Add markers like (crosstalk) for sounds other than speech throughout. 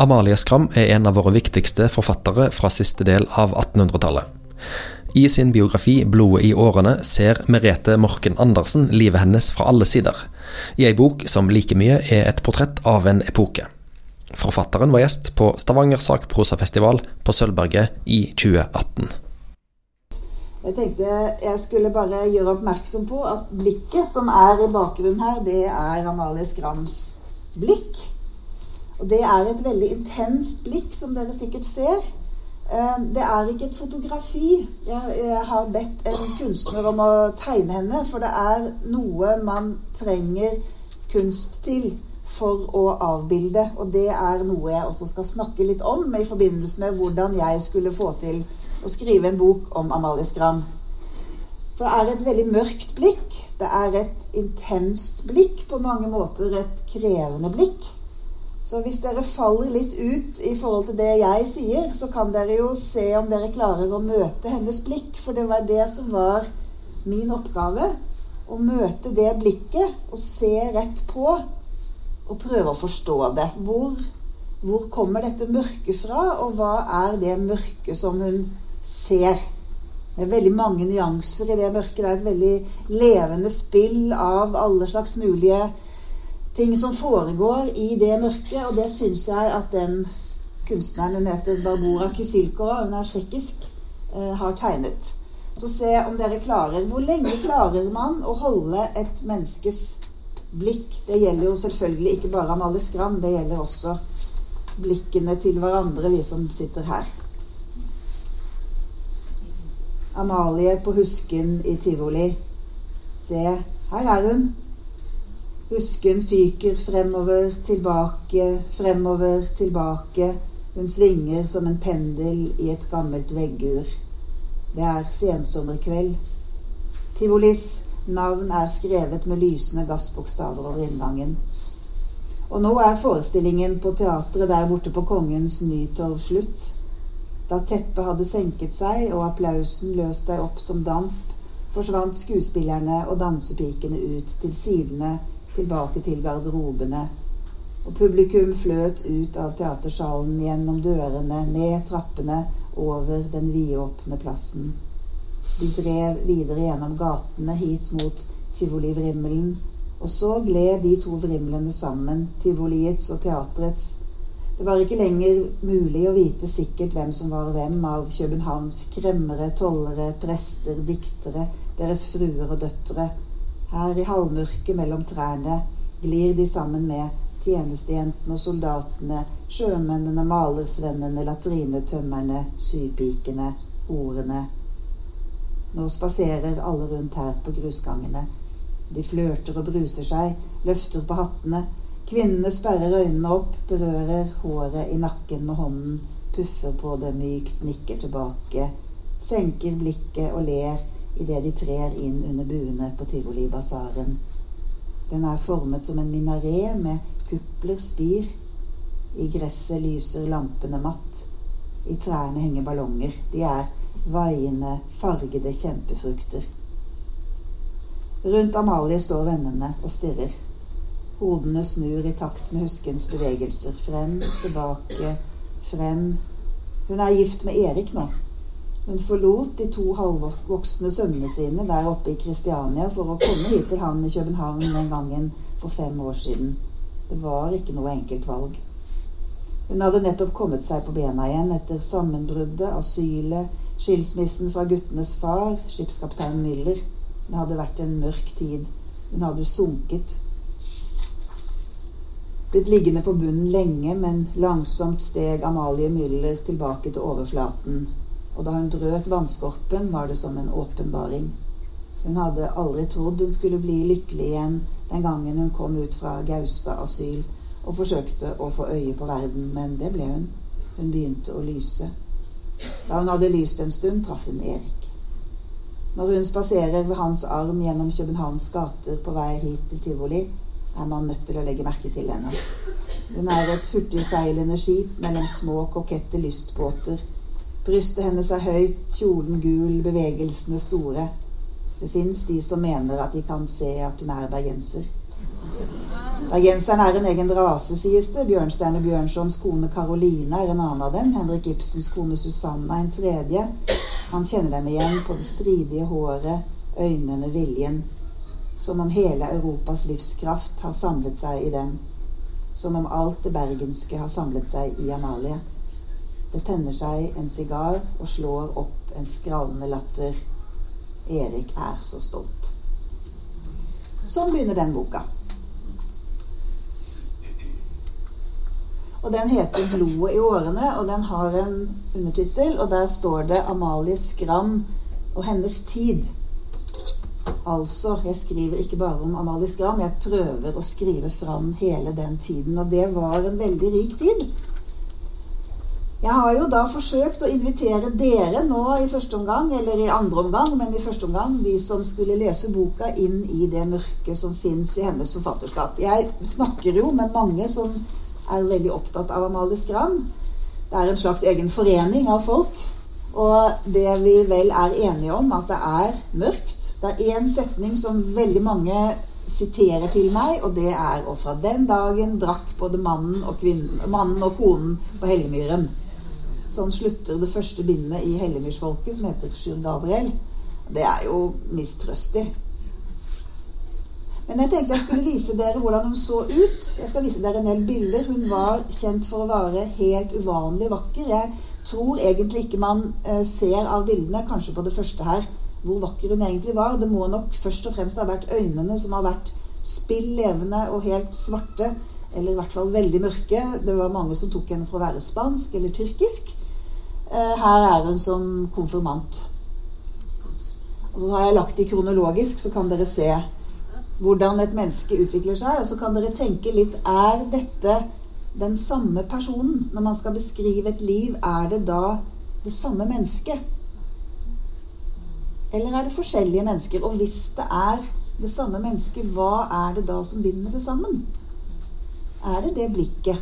Amalie Skram er en av våre viktigste forfattere fra siste del av 1800-tallet. I sin biografi 'Blodet i årene' ser Merete Morken Andersen livet hennes fra alle sider, i ei bok som like mye er et portrett av en epoke. Forfatteren var gjest på Stavanger sakprosafestival på Sølvberget i 2018. Jeg tenkte jeg skulle bare gjøre oppmerksom på at blikket som er i bakgrunnen her, det er Amalie Skrams blikk. Og det er et veldig intenst blikk, som dere sikkert ser. Eh, det er ikke et fotografi. Jeg har bedt en kunstner om å tegne henne, for det er noe man trenger kunst til for å avbilde. Og det er noe jeg også skal snakke litt om i forbindelse med hvordan jeg skulle få til å skrive en bok om Amalie Skram. For det er et veldig mørkt blikk. Det er et intenst blikk, på mange måter et krevende blikk. Så hvis dere faller litt ut i forhold til det jeg sier, så kan dere jo se om dere klarer å møte hennes blikk. For det var det som var min oppgave. Å møte det blikket og se rett på og prøve å forstå det. Hvor, hvor kommer dette mørket fra, og hva er det mørket som hun ser? Det er veldig mange nyanser i det mørket. Det er et veldig levende spill av alle slags mulige ting som foregår i det mørket, og det syns jeg at den kunstneren hun heter Barbora Kysilko, hun er tsjekkisk, eh, har tegnet. Så se om dere klarer Hvor lenge klarer man å holde et menneskes blikk? Det gjelder jo selvfølgelig ikke bare Amalie Skram, det gjelder også blikkene til hverandre, vi som sitter her. Amalie på Husken i tivoli. Se, her er hun. Husken fyker fremover, tilbake, fremover, tilbake. Hun svinger som en pendel i et gammelt veggur. Det er sensommerkveld. Tivolis navn er skrevet med lysende gassbokstaver over inngangen. Og nå er forestillingen på teatret der borte på Kongens Nytorv slutt. Da teppet hadde senket seg og applausen løst seg opp som damp, forsvant skuespillerne og dansepikene ut til sidene tilbake til garderobene. Og publikum fløt ut av teatersalen gjennom dørene, ned trappene, over den vidåpne plassen. De drev videre gjennom gatene hit mot tivolivrimmelen, og så gled de to vrimlene sammen, tivoliets og teatrets. Det var ikke lenger mulig å vite sikkert hvem som var hvem av Københavns kremmere, tollere, prester, diktere, deres fruer og døtre, her i halvmørket mellom trærne glir de sammen med tjenestejentene og soldatene, sjømennene, malersvennene, latrinetømmerne, sypikene, horene. Nå spaserer alle rundt her på grusgangene. De flørter og bruser seg, løfter på hattene. Kvinnene sperrer øynene opp, berører håret i nakken med hånden, puffer på det mykt, nikker tilbake, senker blikket og ler idet de trer inn under buene på Tivolibasaren. Den er formet som en minaret med kupler, spir. I gresset lyser lampene matt. I trærne henger ballonger. De er vaiende, fargede kjempefrukter. Rundt Amalie står vennene og stirrer. Hodene snur i takt med huskens bevegelser. Frem, tilbake, frem. Hun er gift med Erik nå. Hun forlot de to halvvoksne sønnene sine der oppe i Kristiania for å komme hit til han i København den gangen for fem år siden. Det var ikke noe enkelt valg. Hun hadde nettopp kommet seg på bena igjen etter sammenbruddet, asylet, skilsmissen fra guttenes far, skipskaptein Müller. Det hadde vært en mørk tid. Hun hadde sunket. Blitt liggende på bunnen lenge, men langsomt steg Amalie Müller tilbake til overflaten og da hun brøt vannskorpen, var det som en åpenbaring. Hun hadde aldri trodd hun skulle bli lykkelig igjen den gangen hun kom ut fra Gaustad asyl og forsøkte å få øye på verden, men det ble hun. Hun begynte å lyse. Da hun hadde lyst en stund, traff hun Erik. Når hun spaserer ved hans arm gjennom Københavns gater på vei hit til tivoli, er man nødt til å legge merke til henne. Hun er et hurtigseilende skip mellom små, kokette lystbåter Brystet hennes er høyt, kjolen gul, bevegelsene store. Det fins de som mener at de kan se at hun er bergenser. Bergenseren er en egen rase, sies det. Bjørnstjerne Bjørnsons kone Karoline er en annen av dem. Henrik Ibsens kone Susanna en tredje. Han kjenner dem igjen på det stridige håret, øynene, viljen. Som om hele Europas livskraft har samlet seg i dem. Som om alt det bergenske har samlet seg i Amalie. Det tenner seg en sigar og slår opp en skrallende latter. Erik er så stolt. Sånn begynner den boka. Og den heter 'Blodet i årene', og den har en undertittel, og der står det 'Amalie Skram og hennes tid'. Altså, jeg skriver ikke bare om Amalie Skram, jeg prøver å skrive fram hele den tiden. Og det var en veldig rik tid. Jeg har jo da forsøkt å invitere dere nå i første omgang, eller i andre omgang, men i første omgang, de som skulle lese boka, inn i det mørket som fins i hennes forfatterskap. Jeg snakker jo med mange som er veldig opptatt av Amalie Skram. Det er en slags egen forening av folk. Og det vi vel er enige om, at det er mørkt. Det er én setning som veldig mange siterer til meg, og det er Og fra den dagen drakk både mannen og, kvinnen, mannen og konen på Hellemyren. Sånn slutter det første bindet i Hellemyrsfolket, som heter Sjur Gabriel. Det er jo mistrøstig. Men jeg tenkte jeg skulle vise dere hvordan hun så ut. Jeg skal vise dere en del bilder. Hun var kjent for å være helt uvanlig vakker. Jeg tror egentlig ikke man uh, ser av bildene, kanskje på det første her, hvor vakker hun egentlig var. Det må nok først og fremst ha vært øynene som har vært spill levende og helt svarte. Eller i hvert fall veldig mørke. Det var mange som tok henne for å være spansk eller tyrkisk. Eh, her er hun som konfirmant. Og så har jeg lagt det kronologisk, så kan dere se hvordan et menneske utvikler seg. Og så kan dere tenke litt Er dette den samme personen? Når man skal beskrive et liv, er det da det samme mennesket? Eller er det forskjellige mennesker? Og hvis det er det samme mennesket, hva er det da som binder det sammen? Er det det blikket?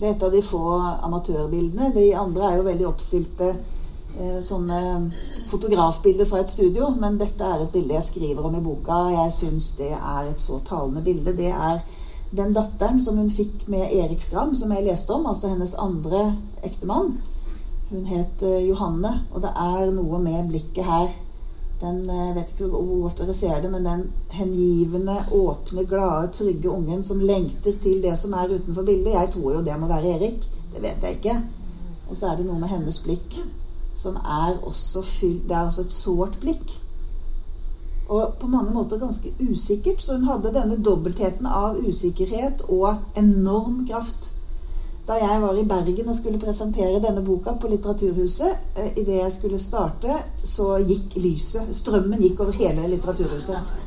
Det er et av de få amatørbildene. De andre er jo veldig oppstilte eh, sånne fotografbilder fra et studio. Men dette er et bilde jeg skriver om i boka. Jeg syns det er et så talende bilde. Det er den datteren som hun fikk med Erik Skram, som jeg leste om. Altså hennes andre ektemann. Hun het eh, Johanne, og det er noe med blikket her den eh, vet ikke hvor dere ser det, men den hengivende, åpne, glade, trygge ungen som lengter til det som er utenfor bildet. Jeg tror jo det må være Erik. Det vet jeg ikke. Og så er det noe med hennes blikk som er også fylt Det er også et sårt blikk. Og på mange måter ganske usikkert. Så hun hadde denne dobbeltheten av usikkerhet og enorm kraft. Da jeg var i Bergen og skulle presentere denne boka på Litteraturhuset, eh, idet jeg skulle starte, så gikk lyset. Strømmen gikk over hele Litteraturhuset.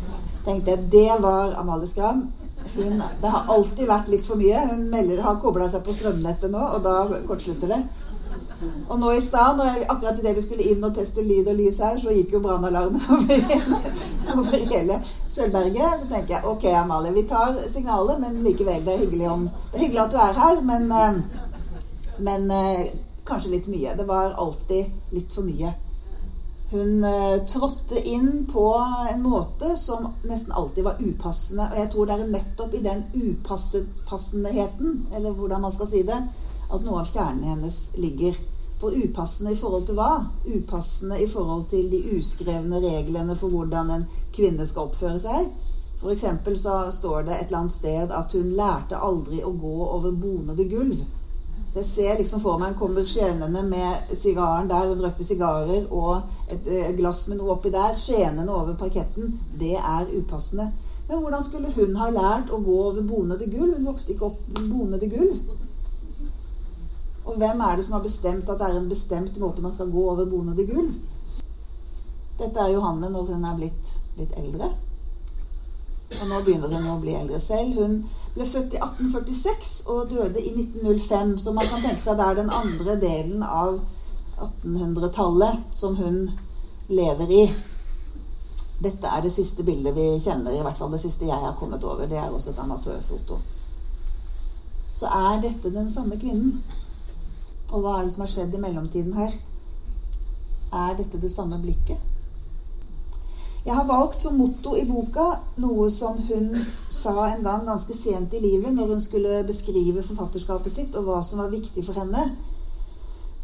Tenkte jeg, Det var Amalie Skram. Hun, det har alltid vært litt for mye. Hun melder har kobla seg på strømnettet nå, og da kortslutter det. Og nå i stad, akkurat idet vi skulle inn og teste lyd og lys her, så gikk jo brannalarmen (laughs) over, over, hele Sølvberget. Så tenker jeg ok, Amalie, vi tar signalet, men likevel, det er hyggelig, om, det er hyggelig at du er her. Men, eh, men eh, kanskje litt mye. Det var alltid litt for mye. Hun uh, trådte inn på en måte som nesten alltid var upassende. Og jeg tror det er nettopp i den upassenheten, eller hvordan man skal si det, at noe av kjernen hennes ligger. For upassende i forhold til hva? Upassende i forhold til de uskrevne reglene for hvordan en kvinne skal oppføre seg. F.eks. så står det et eller annet sted at hun lærte aldri å gå over bonede gulv. Så jeg ser liksom for meg hun kommer skjenende med sigaren der, hun røkte sigarer, og et eh, glass med noe oppi der, skjenende over parketten. Det er upassende. Men hvordan skulle hun ha lært å gå over bonede gulv? Hun vokste ikke opp bonede gulv. Og hvem er det som har bestemt at det er en bestemt måte man skal gå over bonede gulv? Dette er Johanne når hun er blitt, litt eldre. Og nå begynner hun å bli eldre selv. Hun ble født i 1846 og døde i 1905. Så man kan tenke seg det er den andre delen av 1800-tallet som hun lever i. Dette er det siste bildet vi kjenner, i hvert fall det siste jeg har kommet over. Det er også et amatørfoto. Så er dette den samme kvinnen. Og hva er det som har skjedd i mellomtiden her? Er dette det samme blikket? Jeg har valgt som motto i boka noe som hun sa en gang ganske sent i livet, når hun skulle beskrive forfatterskapet sitt og hva som var viktig for henne.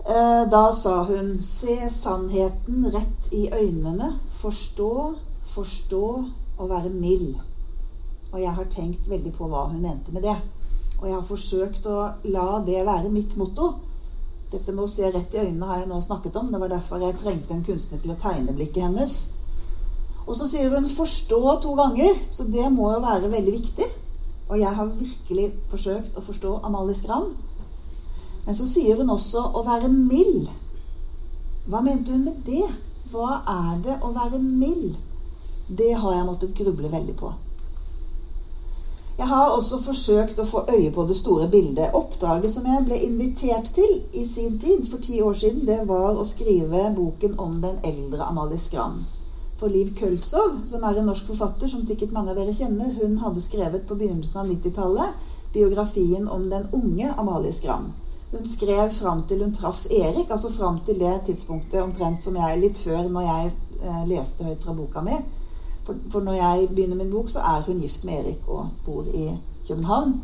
Eh, da sa hun 'Se sannheten rett i øynene. Forstå, forstå og være mild'. Og jeg har tenkt veldig på hva hun mente med det. Og jeg har forsøkt å la det være mitt motto. Dette med å se rett i øynene har jeg nå snakket om. Det var derfor jeg trengte en kunstner til å tegne blikket hennes. Og så sier hun 'forstå' to ganger, så det må jo være veldig viktig. Og jeg har virkelig forsøkt å forstå Amalie Skram. Men så sier hun også 'å være mild'. Hva mente hun med det? Hva er det å være mild? Det har jeg måttet gruble veldig på. Jeg har også forsøkt å få øye på det store bildet. Oppdraget som jeg ble invitert til i sin tid, for ti år siden, det var å skrive boken om den eldre Amalie Skram. For Liv Køltzow, som er en norsk forfatter som sikkert mange av dere kjenner, hun hadde skrevet på begynnelsen av 90-tallet biografien om den unge Amalie Skram. Hun skrev fram til hun traff Erik, altså fram til det tidspunktet omtrent som jeg, litt før når jeg eh, leste høyt fra boka mi. For, for, når jeg begynner min bok, så er hun gift med Erik og bor i København.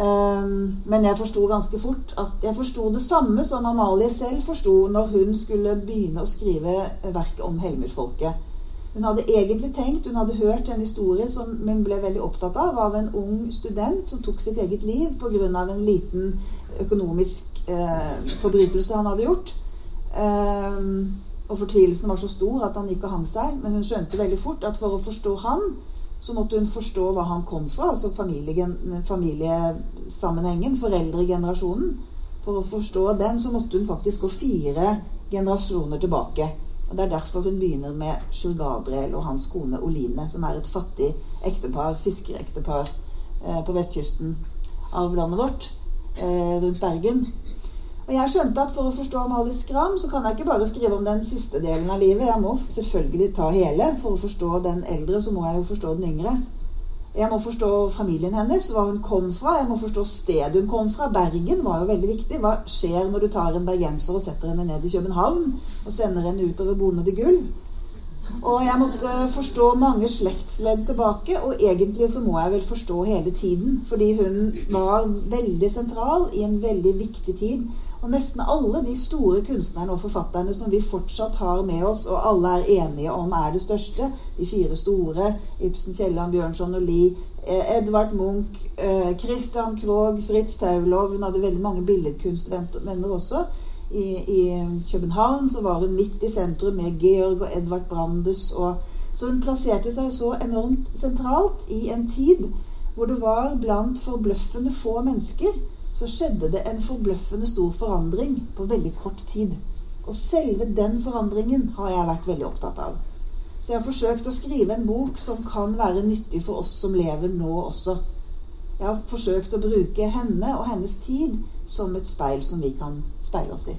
Um, men jeg forsto ganske fort at jeg forsto det samme som Amalie selv forsto når hun skulle begynne å skrive verket om Helmutfolket. Hun hadde egentlig tenkt, hun hadde hørt en historie som hun ble veldig opptatt av, av en ung student som tok sitt eget liv pga. en liten økonomisk eh, forbrytelse han hadde gjort. Um, og fortvilelsen var så stor at han gikk og hang seg. Men hun skjønte veldig fort at for å forstå han, så måtte hun forstå hva han kom fra. Altså familiesammenhengen, foreldregenerasjonen. For å forstå den så måtte hun faktisk gå fire generasjoner tilbake. Og Det er derfor hun begynner med Sjur Gabriel og hans kone Oline, som er et fattig ektepar, fiskerektepar eh, på vestkysten av landet vårt, eh, rundt Bergen. Og jeg skjønte at for å forstå Amalie Skram, så kan jeg ikke bare skrive om den siste delen av livet. Jeg må selvfølgelig ta hele. For å forstå den eldre, så må jeg jo forstå den yngre. Jeg må forstå familien hennes, hva hun kom fra. Jeg må forstå stedet hun kom fra. Bergen var jo veldig viktig. Hva skjer når du tar en bergenser og setter henne ned i København og sender henne utover bonede gulv? Og jeg måtte forstå mange slektsledd tilbake, og egentlig så må jeg vel forstå hele tiden. Fordi hun var veldig sentral i en veldig viktig tid. Og nesten alle de store kunstnerne og forfatterne som vi fortsatt har med oss, og alle er enige om er det største, de fire store, Ibsen, Kielland, Bjørnson og Lie, eh, Edvard Munch, eh, Christian Krogh, Fritz Taulov Hun hadde veldig mange billedkunstvenner også. I, I, København så var hun midt i sentrum med Georg og Edvard Brandes. Og, så hun plasserte seg så enormt sentralt i en tid hvor det var blant forbløffende få mennesker så skjedde det en forbløffende stor forandring på veldig kort tid. Og selve den forandringen har jeg vært veldig opptatt av. Så jeg har forsøkt å skrive en bok som kan være nyttig for oss som lever nå også. Jeg har forsøkt å bruke henne og hennes tid som et speil som vi kan speile oss i.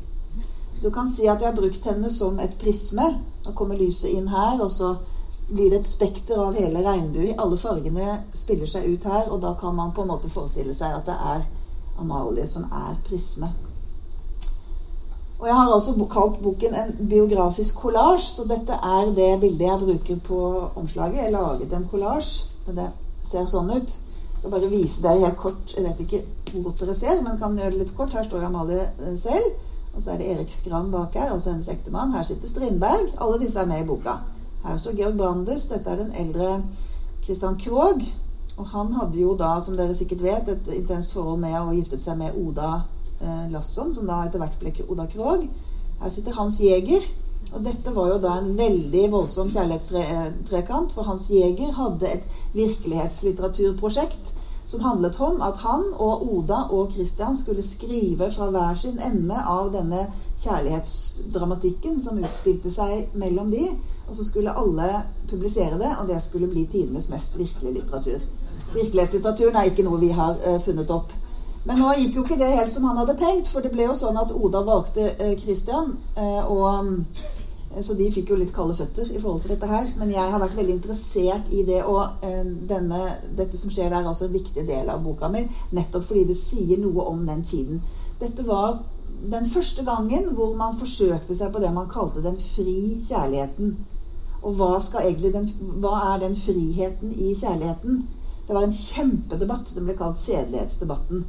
Du kan si at jeg har brukt henne som et prisme. Da kommer lyset inn her, og så blir det et spekter av hele regnbuen. Alle fargene spiller seg ut her, og da kan man på en måte forestille seg at det er Amalie, som er prisme. Og Jeg har altså kalt boken en biografisk kollasj, så dette er det bildet jeg bruker på omslaget. Jeg laget en kollasj. Det ser sånn ut. Jeg skal bare vise dere helt kort. Jeg vet ikke hvor godt dere ser, men kan gjøre det litt kort. Her står Amalie eh, selv. Og så er det Erik Skram bak her, altså hennes ektemann. Her sitter Strindberg. Alle disse er med i boka. Her står Georg Brandes. Dette er den eldre Christian Krogh. Og han hadde jo da, som dere sikkert vet, et intenst forhold med å giftet seg med Oda eh, Lasson, som da etter hvert ble Oda Krog. Her sitter Hans Jæger. Og dette var jo da en veldig voldsom kjærlighetstrekant, for Hans Jæger hadde et virkelighetslitteraturprosjekt som handlet om at han og Oda og Christian skulle skrive fra hver sin ende av denne kjærlighetsdramatikken som utspilte seg mellom de, og så skulle alle publisere det, og det skulle bli tidenes mest virkelige litteratur. Virkelighetslitteraturen er ikke noe vi har uh, funnet opp. Men nå gikk jo ikke det helt som han hadde tenkt, for det ble jo sånn at Oda valgte uh, Christian. Uh, og Så de fikk jo litt kalde føtter i forhold til dette her. Men jeg har vært veldig interessert i det, og denne, dette som skjer der, er også en viktig del av boka mi. Nettopp fordi det sier noe om den tiden. Dette var den første gangen hvor man forsøkte seg på det man kalte den fri kjærligheten. Og hva, den, hva er den friheten i kjærligheten? Det var en kjempedebatt. Den ble kalt sedelighetsdebatten.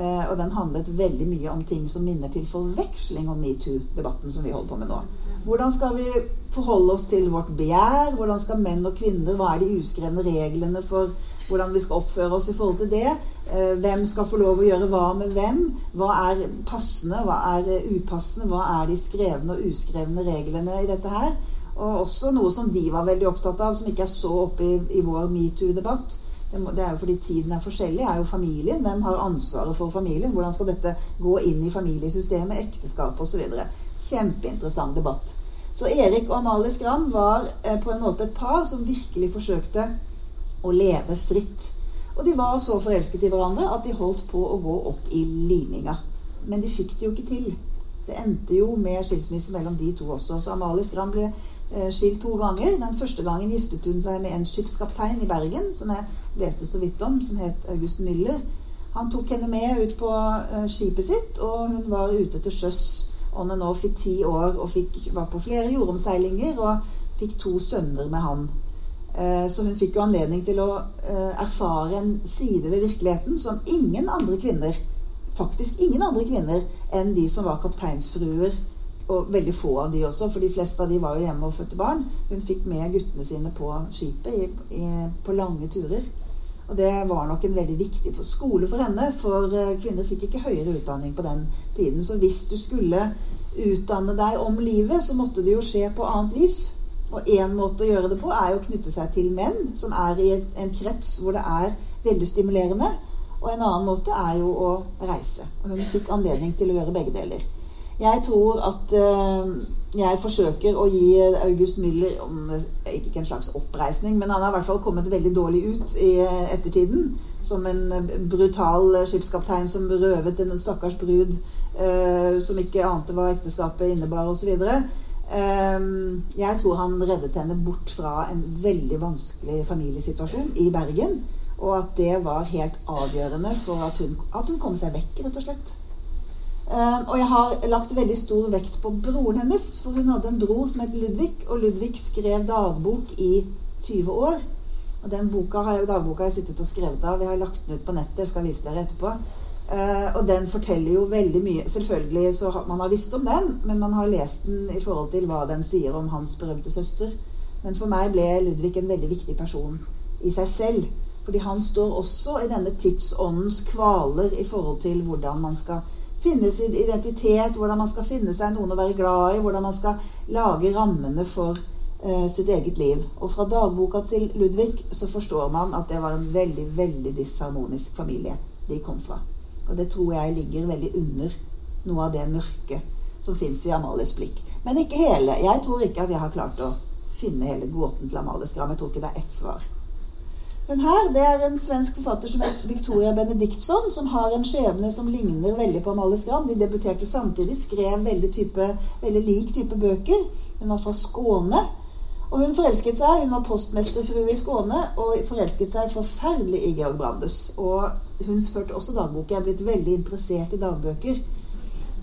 Eh, og den handlet veldig mye om ting som minner til forveksling om metoo-debatten som vi holder på med nå. Hvordan skal vi forholde oss til vårt begjær? Hvordan skal menn og kvinner Hva er de uskrevne reglene for hvordan vi skal oppføre oss i forhold til det? Eh, hvem skal få lov å gjøre hva med hvem? Hva er passende? Hva er eh, upassende? Hva er de skrevne og uskrevne reglene i dette her? Og også noe som de var veldig opptatt av, som ikke er så oppe i, i vår metoo-debatt det er jo fordi tiden er forskjellig, er jo familien. Hvem har ansvaret for familien? Hvordan skal dette gå inn i familiesystemet, ekteskap osv.? Kjempeinteressant debatt. Så Erik og Amalie Skram var eh, på en måte et par som virkelig forsøkte å leve fritt. Og de var så forelsket i hverandre at de holdt på å gå opp i liminga. Men de fikk det jo ikke til. Det endte jo med skilsmisse mellom de to også. Så Amalie Skram ble skilt to ganger. Den første gangen giftet hun seg med en skipskaptein i Bergen, som jeg leste så vidt om, som het August Müller. Han tok henne med ut på uh, skipet sitt, og hun var ute til sjøs on and off i ti år og fikk, var på flere jordomseilinger og fikk to sønner med han. Uh, så hun fikk jo anledning til å erfare en side ved virkeligheten som ingen andre kvinner, faktisk ingen andre kvinner enn de som var kapteinsfruer og veldig få av de også, for de fleste av de var jo hjemme og fødte barn. Hun fikk med guttene sine på skipet i, i, på lange turer. Og det var nok en veldig viktig for skole for henne, for eh, kvinner fikk ikke høyere utdanning på den tiden. Så hvis du skulle utdanne deg om livet, så måtte det jo skje på annet vis. Og én måte å gjøre det på er jo å knytte seg til menn, som er i en krets hvor det er veldig stimulerende. Og en annen måte er jo å reise. Og hun fikk anledning til å gjøre begge deler. Jeg tror at uh, jeg forsøker å gi August Müller om, ikke en slags oppreisning, men han har i hvert fall kommet veldig dårlig ut i ettertiden. Som en brutal skipskaptein som røvet en stakkars brud uh, som ikke ante hva ekteskapet innebar, osv. Ehm, jeg tror han reddet henne bort fra en veldig vanskelig familiesituasjon i Bergen. Og at det var helt avgjørende for at hun, at hun kom seg vekk, rett og slett. Uh, og jeg har lagt veldig stor vekt på broren hennes, for hun hadde en bror som het Ludvig, og Ludvig skrev dagbok i 20 år. Og den boka har jeg, dagboka har jeg sittet og skrevet av. Vi har lagt den ut på nettet. Jeg skal vise dere etterpå. Uh, og den forteller jo veldig mye. Selvfølgelig så har man har visst om den, men man har lest den i forhold til hva den sier om hans berømte søster. Men for meg ble Ludvig en veldig viktig person i seg selv. Fordi han står også i denne tidsåndens kvaler i forhold til hvordan man skal finne sin identitet, hvordan man skal finne seg noen å være glad i, hvordan man skal lage rammene for uh, sitt eget liv. Og fra dagboka til Ludvig så forstår man at det var en veldig, veldig disharmonisk familie de kom fra. Og det tror jeg ligger veldig under noe av det mørket som fins i Amalies blikk. Men ikke hele. Jeg tror ikke at jeg har klart å finne hele gåten til Amalie Skram. Jeg tror ikke det er ett svar. Men her det er en svensk forfatter som heter Victoria Benediktsson, som har en skjebne som ligner veldig på Amalie Skram. De debuterte samtidig, skrev veldig, type, veldig lik type bøker. Hun var fra Skåne. Og hun forelsket seg, hun var postmesterfrue i Skåne og forelsket seg forferdelig i Georg Brandes. Og hun førte også dagbok. Jeg er blitt veldig interessert i dagbøker.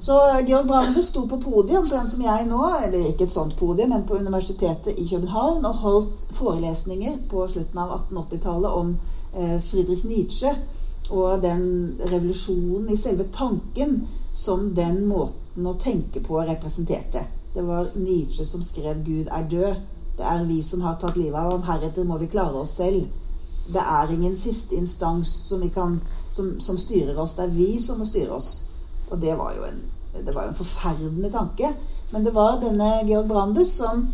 Så Georg Brande sto på podiet, den som jeg nå, eller ikke et sånt podium, men på Universitetet i København, og holdt forelesninger på slutten av 1880-tallet om eh, Friedrich Nietzsche og den revolusjonen i selve tanken som den måten å tenke på representerte. Det var Nietzsche som skrev 'Gud er død'. Det er vi som har tatt livet av ham. Heretter må vi klare oss selv. Det er ingen siste instans som, kan, som, som styrer oss. Det er vi som må styre oss. Og det var jo en, var en forferdende tanke. Men det var denne Georg Brandes som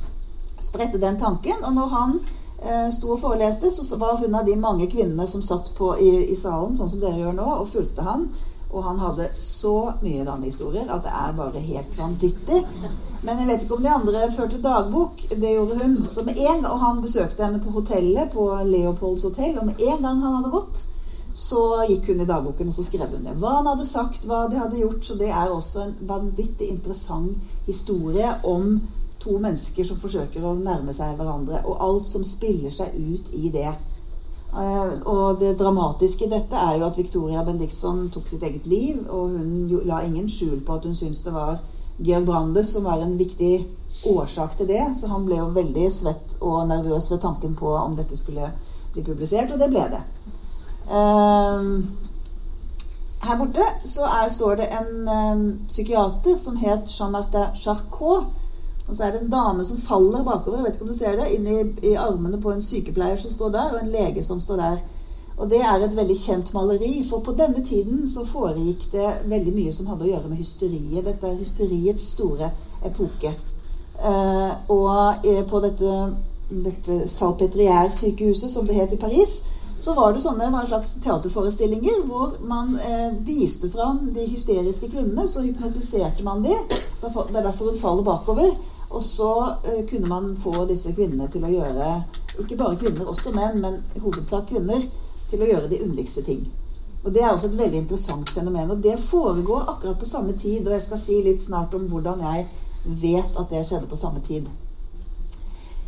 spredte den tanken. Og når han eh, sto og foreleste, så var hun av de mange kvinnene som satt på, i, i, salen, sånn som dere gjør nå, og fulgte han. Og han hadde så mye damehistorier at det er bare helt vanvittig. Men jeg vet ikke om de andre førte dagbok. Det gjorde hun. Så med en, Og han besøkte henne på hotellet, på Leopolds hotell, og med en gang han hadde gått, så gikk hun i dagboken og så skrev hun det. hva han hadde sagt, hva de hadde gjort. Så det er også en vanvittig interessant historie om to mennesker som forsøker å nærme seg hverandre, og alt som spiller seg ut i det. Uh, og det dramatiske i dette er jo at Victoria Bendiksson tok sitt eget liv, og hun la ingen skjul på at hun syntes det var Georg Brandes som var en viktig årsak til det, så han ble jo veldig svett og nervøs ved tanken på om dette skulle bli publisert, og det ble det. Uh, her borte så er, står det en um, psykiater som het Jean-Martin Charcot. Og så er det en dame som faller bakover, vet ikke om du ser det, inn i, i, armene på en sykepleier som står der, og en lege som står der. Og det er et veldig kjent maleri, for på denne tiden så foregikk det veldig mye som hadde å gjøre med hysteriet. Dette er hysteriets store epoke. Uh, og uh, på dette, dette Salpetrière-sykehuset, som det het i Paris, så var det sånne var slags teaterforestillinger hvor man eh, viste fram de hysteriske kvinnene. Så hypnotiserte man de. Det er derfor hun faller bakover. Og så eh, kunne man få disse kvinnene til å gjøre Ikke bare kvinner, også menn, men i hovedsak kvinner. Til å gjøre de underligste ting. Og Det er også et veldig interessant fenomen. Og det foregår akkurat på samme tid. Og jeg skal si litt snart om hvordan jeg vet at det skjedde på samme tid.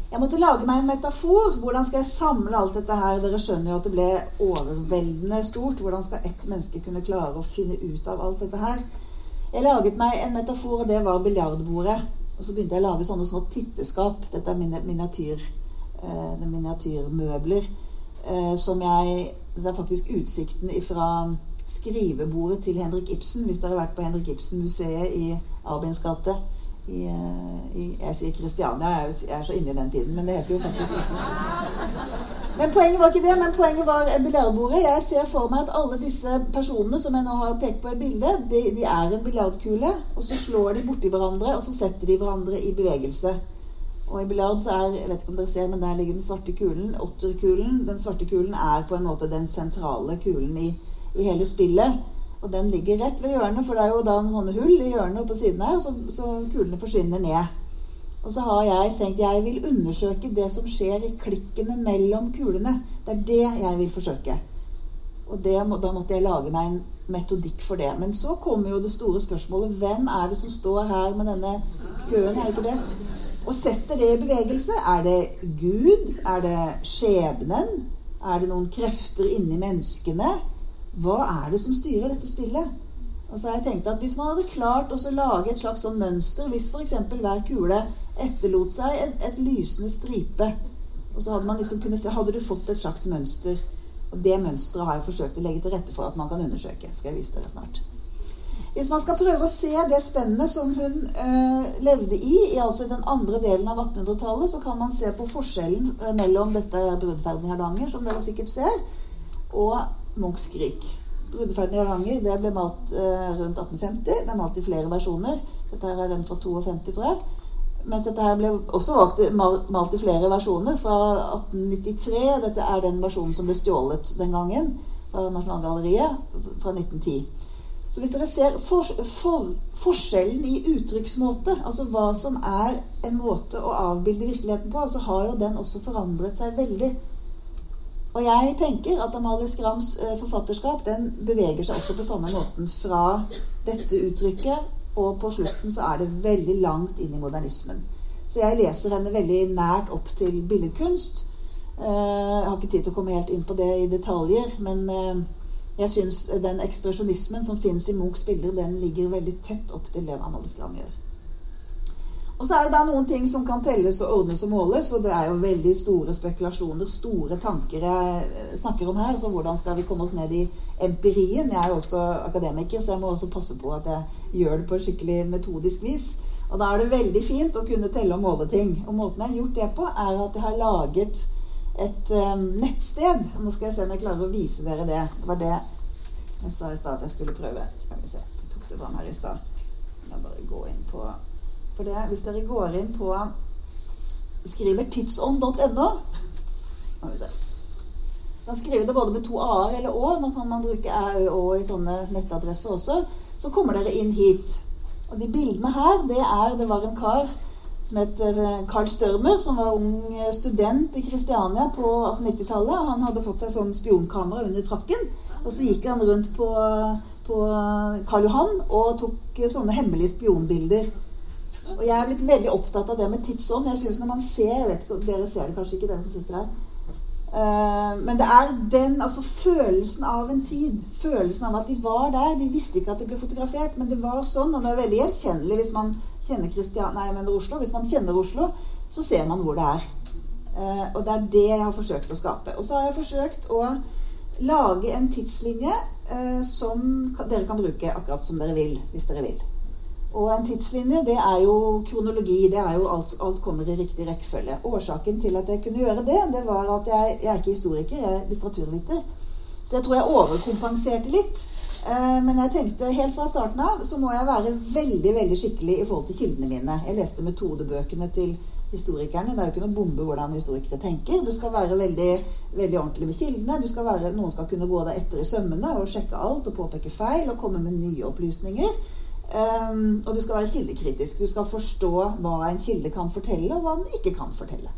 Jeg måtte lage meg en metafor. Hvordan skal jeg samle alt dette her? Dere skjønner jo at det ble overveldende stort. Hvordan skal ett menneske kunne klare å finne ut av alt dette her? Jeg laget meg en metafor, og det var biljardbordet. Og så begynte jeg å lage sånne små titteskap. Dette er miniatyr, eh, miniatyrmøbler. Eh, som jeg Det er faktisk utsikten fra skrivebordet til Henrik Ibsen, hvis dere har vært på Henrik Ibsen-museet i gate i, eh, i, Jeg sier Kristiania, jeg, jeg er så inne i den tiden, men det heter jo faktisk ikke Men poenget var ikke det, men poenget var biljardbordet. Jeg ser for meg at alle disse personene som jeg nå har pekt på i bildet, de, de er en biljardkule, og så slår de borti hverandre, og så setter de hverandre i bevegelse. Og i biljard så er jeg vet ikke om dere ser, men der ligger den svarte kulen. Åtterkulen. Den svarte kulen er på en måte den sentrale kulen i, i hele spillet. Og den ligger rett ved hjørnet, for det er jo da noen sånne hull i hjørnet på siden her, så, så kulene forsvinner ned. Og så har jeg tenkt jeg vil undersøke det som skjer i klikkene mellom kulene. Det er det jeg vil forsøke. Og det, da måtte jeg lage meg en metodikk for det. Men så kommer jo det store spørsmålet hvem er det som står her med denne køen? Er det ikke det? Og setter det i bevegelse. Er det Gud? Er det skjebnen? Er det noen krefter inni menneskene? Hva er det som styrer dette spillet? Og så har jeg tenkt at Hvis man hadde klart å lage et slags sånn mønster Hvis f.eks. hver kule etterlot seg et, et, lysende stripe, og så hadde, man liksom kunne se, hadde du fått et slags mønster. Og Det mønsteret har jeg forsøkt å legge til rette for at man kan undersøke. skal jeg vise dere snart. Hvis man skal prøve å se det spennet som hun øh, levde i, i altså den andre delen av 1800-tallet, så kan man se på forskjellen øh, mellom dette bruddferden i Hardanger, som dere sikkert ser, og Munchs Krik. Brudeferden i Hardanger det ble malt eh, rundt 1850. Det er malt i flere versjoner. Dette her er den fra 52, tror jeg. Mens dette her ble også malt i flere versjoner fra 1893. Dette er den versjonen som ble stjålet den gangen fra Nasjonalgalleriet fra 1910. Så hvis dere ser for, for, forskjellen i uttrykksmåte, altså hva som er en måte å avbilde virkeligheten på, så har jo den også forandret seg veldig og jeg tenker at Amalie Skrams eh, forfatterskap den beveger seg også på samme måten fra dette uttrykket, og på slutten så er det veldig langt inn i modernismen. Så jeg leser henne veldig nært opp til billedkunst. Eh, jeg har ikke tid til å komme helt inn på det i detaljer, men eh, jeg syns den ekspresjonismen som fins i Munchs bilder, den ligger veldig tett opp til det Amalie Skram gjør. Og så er det da noen ting som kan telles og ordnes og måles, og det er jo veldig store spekulasjoner, store tanker jeg snakker om her. Så hvordan skal vi komme oss ned i empirien? Jeg er jo også akademiker, så jeg må også passe på at jeg gjør det på skikkelig metodisk vis. Og da er det veldig fint å kunne telle og måle ting. Og måten jeg har gjort det på, er at jeg har laget et um, nettsted. Nå skal jeg se om jeg klarer å vise dere det. Det var det jeg sa i stad at jeg skulle prøve. Kan vi se. Jeg tok det fram her i stad. Jeg bare gå inn på for det, hvis dere går inn på Skriver tidsånd.no Man skriver det både med to a-er eller å. Nå kan man bruke æ, og i sånne nettadresser også. Så kommer dere inn hit. Og de bildene her, det er Det var en kar som het eh, Carl Størmer, som var ung eh, student i Kristiania på 1890-tallet. Han hadde fått seg sånn spionkamera under frakken. Og så gikk han rundt på, på Karl Johan og tok sånne hemmelige spionbilder og jeg er blitt veldig opptatt av det med tidsånd. Jeg synes når man ser jeg vet ikke, Dere ser det kanskje ikke, dere som sitter her. Uh, men det er den altså følelsen av en tid. Følelsen av at de var der. De visste ikke at de ble fotografert, men det var sånn. Og det er veldig gjenkjennelig hvis man kjenner Kristian, nei, men Oslo, hvis man kjenner Oslo, så ser man hvor det er. Uh, og det er det jeg har forsøkt å skape. Og så har jeg forsøkt å lage en tidslinje uh, som dere kan bruke akkurat som dere vil, hvis dere vil. Og en tidslinje, det er jo kronologi. Det er jo alt, alt kommer i riktig rekkefølge. Årsaken til at jeg kunne gjøre det, det var at jeg, jeg er ikke historiker, jeg er litteraturviter. Så jeg tror jeg overkompenserte litt. Eh, men jeg tenkte helt fra starten av så må jeg være veldig veldig skikkelig i forhold til kildene mine. Jeg leste metodebøkene til historikerne. Det er jo ikke noe bombe hvordan historikere tenker. Du skal være veldig, veldig ordentlig med kildene. Skal være, noen skal kunne gå deg etter i sømmene og sjekke alt og påpeke feil og komme med nye opplysninger. Um, og du skal være kildekritisk. Du skal forstå hva en kilde kan fortelle, og hva den ikke kan fortelle.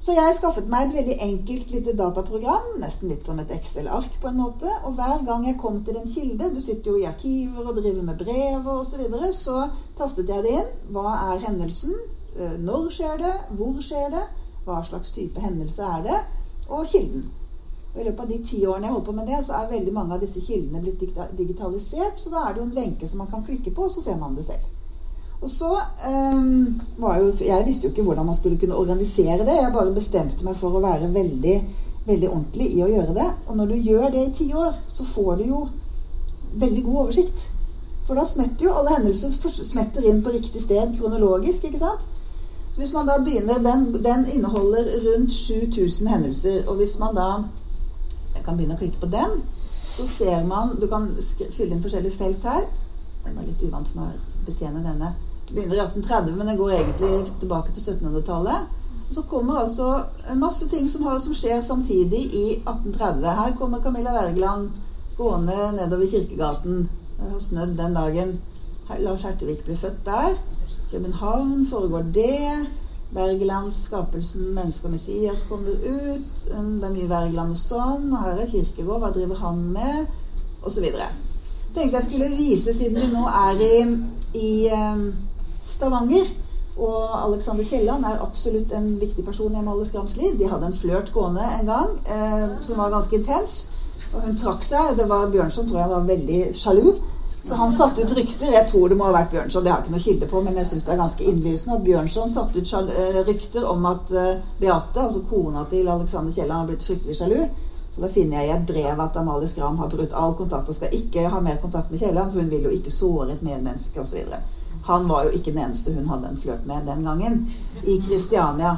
Så jeg skaffet meg et veldig enkelt lite dataprogram, nesten litt som et Excel-ark på en måte. Og hver gang jeg kom til en kilde Du sitter jo i arkiver og driver med brev osv. Så, videre, så tastet jeg det inn. Hva er hendelsen? Eh, når skjer det? Hvor skjer det? Hva slags type hendelse er det? Og kilden. Og I løpet av de ti årene jeg holdt på med det, så er veldig mange av disse kildene blitt digitalisert. Så da er det jo en lenke som man kan klikke på, og så ser man det selv. Og så um, var jo Jeg visste jo ikke hvordan man skulle kunne organisere det. Jeg bare bestemte meg for å være veldig, veldig ordentlig i å gjøre det. Og når du gjør det i ti år, så får du jo veldig god oversikt. For da smetter jo alle hendelser smetter inn på riktig sted kronologisk. ikke sant? Så hvis man da begynner, Den, den inneholder rundt 7000 hendelser. Og hvis man da jeg kan begynne å klikke på den. Så ser man Du kan fylle inn forskjellige felt her. den er litt uvant for meg å betjene denne. Begynner i 1830, men den går egentlig tilbake til 1700-tallet. Så kommer altså masse ting som, har, som, skjer samtidig i 1830. Her kommer Camilla Wergeland gående nedover Kirkegaten. Det har snødd den dagen. Lars Hertevik blir født der. København foregår det. Wergelands 'Skapelsen, menneske og Messias' kommer ut. Det er mye Wergeland og sånn. Her er Kirkegård. Hva driver han med? Og så videre. Tenkte jeg skulle vise, siden vi nå er i, i um, Stavanger og Alexander Kielland er absolutt en viktig person i Amalie Skrams liv. De hadde en flørt gående en gang eh, som var ganske intens. Og hun trakk seg. Det var Bjørnson tror jeg var veldig sjalu. Så han satte ut rykter. Jeg tror det må ha vært Bjørnson, det har jeg ikke noe kilde på, men jeg syns det er ganske innlysende at Bjørnson satte ut eh, rykter om at eh, Beate, altså kona til Alexander Kielland, har blitt fryktelig sjalu. Så da finner jeg i et brev at Amalie Skram har brutt all kontakt og skal ikke ha mer kontakt med Kielland, for hun vil jo ikke såre et medmenneske osv. Han var jo ikke den eneste hun hadde en flørt med den gangen. I Kristiania.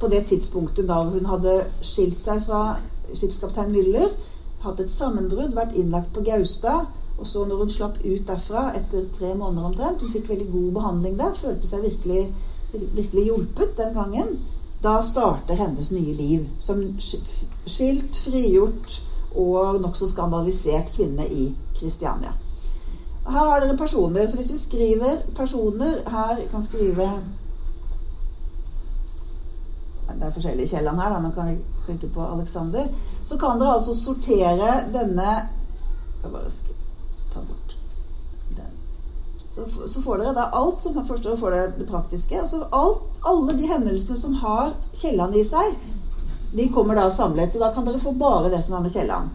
På det tidspunktet da hun hadde skilt seg fra skipskaptein Müller, hatt et sammenbrudd, vært innlagt på Gaustad og så når hun slapp ut derfra etter tre måneder omtrent, hun fikk veldig god behandling der, følte seg virkelig, virkelig hjulpet den gangen, da starter hennes nye liv som skilt, frigjort og nokså skandalisert kvinne i Kristiania. Her har dere personer. Så hvis vi skriver personer her kan skrive Det er forskjellige Kielland her, da, men kan vi klikke på Alexander? Så kan dere altså sortere denne Jeg bare skrive ta bort den. Så, så, får dere da alt som forstår får dere det praktiske. Og så alt, alle de hendelsene som har Kielland i seg, de kommer da samlet. Så da kan dere få bare det som har med Kielland.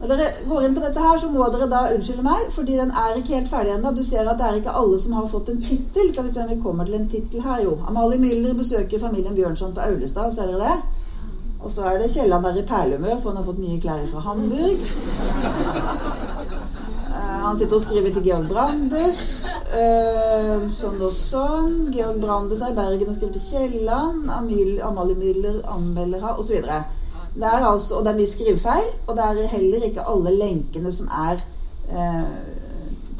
Når dere går inn på dette her, så må dere da unnskylde meg, fordi den er ikke helt ferdig ennå. Du ser at det er ikke alle som har fått en tittel. Skal vi se om vi kommer til en tittel her, jo. Amalie Müller besøker familien Bjørnson på Aulestad. Ser dere det? Og så er det Kielland der i perlehumør, for han har fått nye klær fra Hamburg. Han sitter og skriver til Georg Brandes. Uh, sånn og sånn. Georg Brandes er i Bergen og skriver til Kielland. Amalie Müller anmelder her, osv. Det er altså, og det er mye skrivefeil, og det er heller ikke alle lenkene som er uh,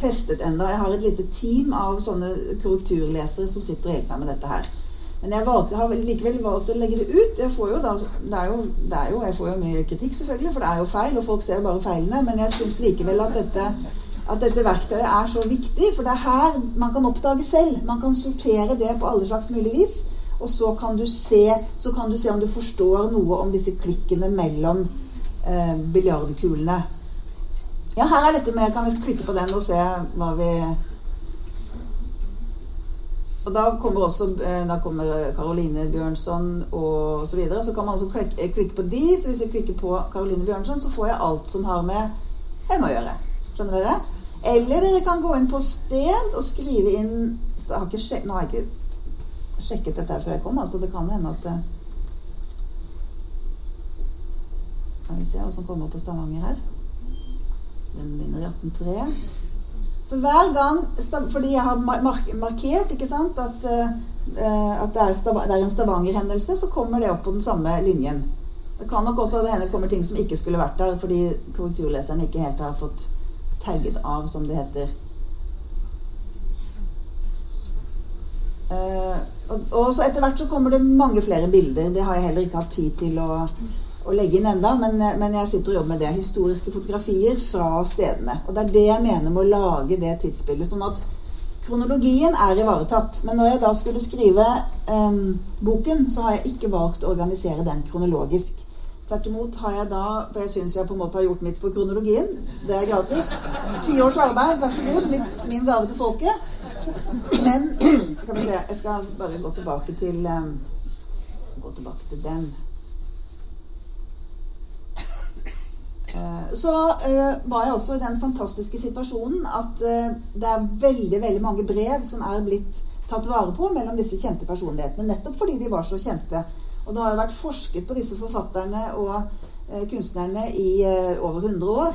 testet ennå. Jeg har et lite team av sånne korrekturlesere som sitter og hjelper meg med dette her. Men jeg valgte, har likevel valgt å legge det ut. Jeg får jo da, det er jo, det er jo, jeg får jo mye kritikk, selvfølgelig, for det er jo feil, og folk ser bare feilene. Men jeg syns likevel at dette at dette verktøyet er så viktig. For det er her man kan oppdage selv. Man kan sortere det på alle slags mulig vis. Og så kan du se, kan du se om du forstår noe om disse klikkene mellom eh, biljardkulene. Ja, her er dette med Kan vi klikke på den og se hva vi og da kommer også eh, da kommer Caroline Bjørnson og så videre. Så kan man også klikke, klikke på de. Så hvis jeg klikker på Caroline Bjørnson, så får jeg alt som har med henne å gjøre. Skjønner dere? Eller dere kan gå inn på sted og skrive inn har sjek, Nå har jeg ikke sjekket dette før jeg kom, altså det kan hende at Skal vi se hva som kommer på Stavanger her. Den begynner i 1803. Så hver gang Fordi jeg har markert ikke sant, at, at det, er det er en Stavanger-hendelse, så kommer det opp på den samme linjen. Det kan nok også hende kommer ting som ikke skulle vært der, fordi korrekturleseren ikke helt har fått tagget av, som det heter. Uh, og, og, så etter hvert så kommer det mange flere bilder. Det har jeg heller ikke hatt tid til å, å legge inn enda, men, men, jeg sitter og jobber med det. Historiske fotografier fra stedene. Og det er det jeg mener med å lage det tidsbildet. Sånn at kronologien er ivaretatt. Men når jeg da skulle skrive um, boken, så har jeg ikke valgt å organisere den kronologisk. Tvert imot har jeg da For jeg syns jeg på en måte har gjort mitt for kronologien. Det er gratis. Ti års arbeid, vær så god. Mitt, min gave til folket. Men kan vi se, jeg skal bare gå tilbake til um, Gå tilbake til den. Uh, så uh, var jeg også i den fantastiske situasjonen at uh, det er veldig veldig mange brev som er blitt tatt vare på mellom disse kjente personlighetene. Nettopp fordi de var så kjente. Og det har jo vært forsket på disse forfatterne og eh, kunstnerne i eh, over 100 år.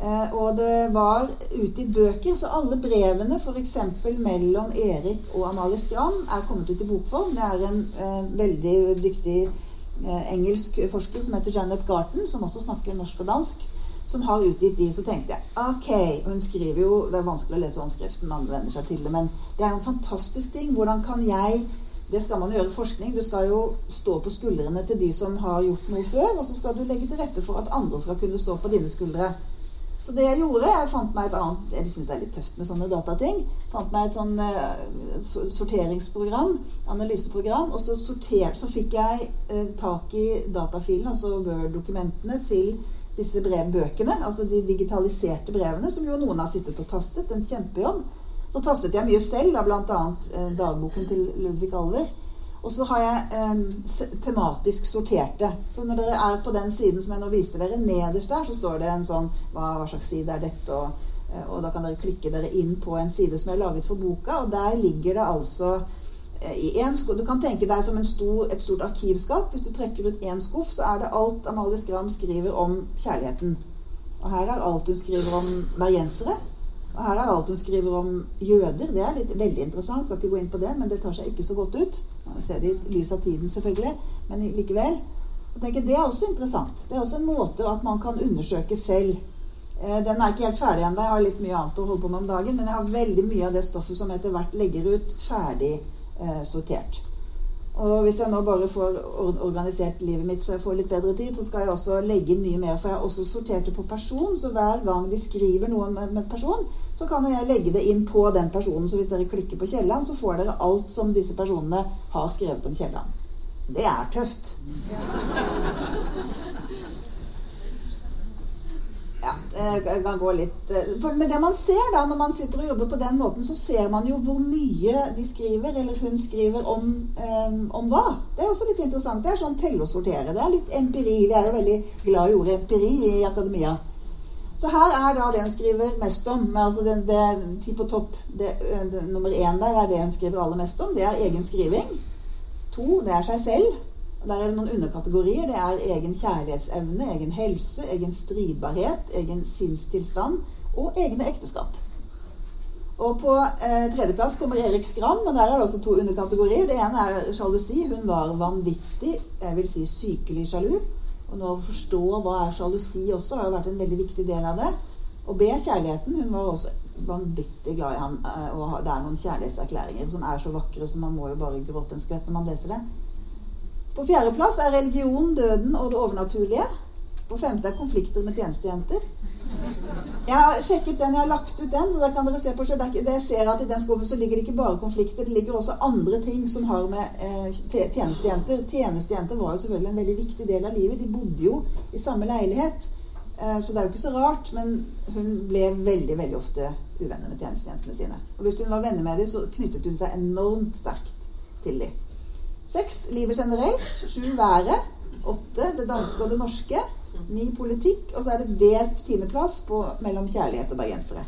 Eh, og det var utgitt bøker, så alle brevene f.eks. mellom Erik og Amalie Skram er kommet ut i bokform. Det er en eh, veldig dyktig eh, engelsk forsker som heter Janet Garten, som også snakker norsk og dansk, som har utgitt de. Så tenkte jeg ok, hun skriver jo Det er vanskelig å lese håndskriften, man venner seg til det, men det er jo en fantastisk ting. Hvordan kan jeg det skal man gjøre i forskning. Du skal jo stå på skuldrene til de som har gjort noe før, og så skal du legge til rette for at andre skal kunne stå på dine skuldre. Så det jeg gjorde, jeg fant meg et annet Jeg syns det er litt tøft med sånne datating. Fant meg et sånn uh, sorteringsprogram, analyseprogram, og så, sorter, så fikk jeg uh, tak i datafilene, altså Word-dokumentene, til disse brevbøkene. Altså de digitaliserte brevene, som jo noen har sittet og tastet. En kjempejobb. Så tastet jeg mye selv, av bl.a. Eh, dagboken til Ludvig Alver. Og så har jeg eh, tematisk sortert det. Så når dere er på den siden som jeg nå viste dere, nederst der, så står det en sånn hva, hva slags side er dette? Og, eh, og, da kan dere klikke dere inn på en side som jeg har laget for boka, og der ligger det altså eh, i en skuff, Du kan tenke deg som stor, et stort arkivskap. Hvis du trekker ut én skuff, så er det alt Amalie Skram skriver om kjærligheten. Og her er alt hun skriver om bergensere. Og her er alt hun skriver om jøder. Det er litt, veldig interessant. Skal ikke gå inn på det, men det tar seg ikke så godt ut. Man ser det i lys av tiden, selvfølgelig, men likevel. Tenker, Det er også interessant. Det er også en måte at man kan undersøke selv. Eh, den er ikke helt ferdig ennå. Jeg har litt mye annet å holde på med om dagen. Men jeg har veldig mye av det stoffet som etter hvert legger ut, ferdig eh, sortert. Og hvis jeg nå bare får organisert livet mitt så jeg får litt bedre tid, så skal jeg også legge inn mye mer. For jeg har også sortert det på person, så hver gang de skriver noe med, en person, så kan jeg legge det inn på den personen. Så hvis dere klikker på Kielland, så får dere alt som disse personene har skrevet om Kielland. Det er tøft. Ja, jeg kan gå litt eh, Men det man ser da når man sitter og jobber på den måten, så ser man jo hvor mye de skriver, eller hun skriver, om, um, om hva. Det er også litt interessant. Det er sånn telle og sortere. Det er litt empiri. Vi er jo veldig glad i ordet empiri i akademia. Så her er da det hun skriver mest om. Altså det, det, ti på topp, det, det, Nummer én der er det hun skriver aller mest om. Det er egen skriving. To, det er seg selv. Der er det noen underkategorier. Det er egen kjærlighetsevne, egen helse, egen stridbarhet, egen sinnstilstand og egne ekteskap. Og på eh, tredjeplass kommer Erik Skram, og der er det også to underkategorier. Det ene er sjalusi. Hun var vanvittig, jeg vil si sykelig sjalu. Og nå å forstå hva er sjalusi også, har jo vært en veldig viktig del av det. Og B, kjærligheten. Hun var også vanvittig glad i han. Eh, og det er noen kjærlighetserklæringer som er så vakre, så man må jo bare gråte en skvett når man leser det. På fjerdeplass er religion, døden og det overnaturlige. På femte er konflikter med tjenestejenter. Jeg har sjekket den, jeg har lagt ut den, så da kan dere se på selv. Jeg ser at I den skuffen så ligger det ikke bare konflikter, det ligger også andre ting som har med eh, tjenestejenter Tjenestejenter var jo selvfølgelig en veldig viktig del av livet. De bodde jo i samme leilighet. Eh, så det er jo ikke så rart. Men hun ble veldig veldig ofte uvenner med tjenestejentene sine. Og hvis hun var venner med dem, så knyttet hun seg enormt sterkt til dem. Seks livet generelt. Sju været. Åtte det danske og det norske. Ni politikk. Og så er det delt tiendeplass mellom kjærlighet og bergensere.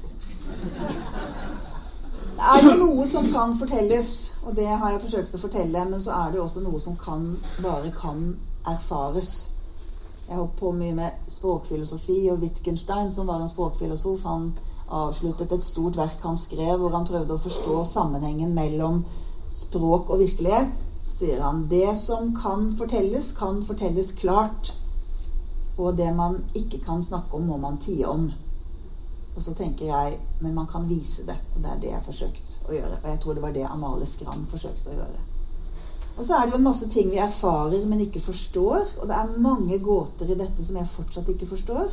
Det er jo noe som kan fortelles, og det har jeg forsøkt å fortelle, men så er det jo også noe som kan, bare kan erfares. Jeg holdt på mye med språkfilosofi, og Wittgenstein, som var en språkfilosof, han avsluttet et stort verk han skrev, hvor han prøvde å forstå sammenhengen mellom språk og virkelighet. Sier han det som kan fortelles, kan fortelles klart. Og det man ikke kan snakke om, må man tie om. Og så tenker jeg men man kan vise det. Og det er det jeg har forsøkt å gjøre. Og jeg tror det var det Amalie Skram forsøkte å gjøre. Og så er det jo en masse ting vi erfarer, men ikke forstår. Og det er mange gåter i dette som jeg fortsatt ikke forstår.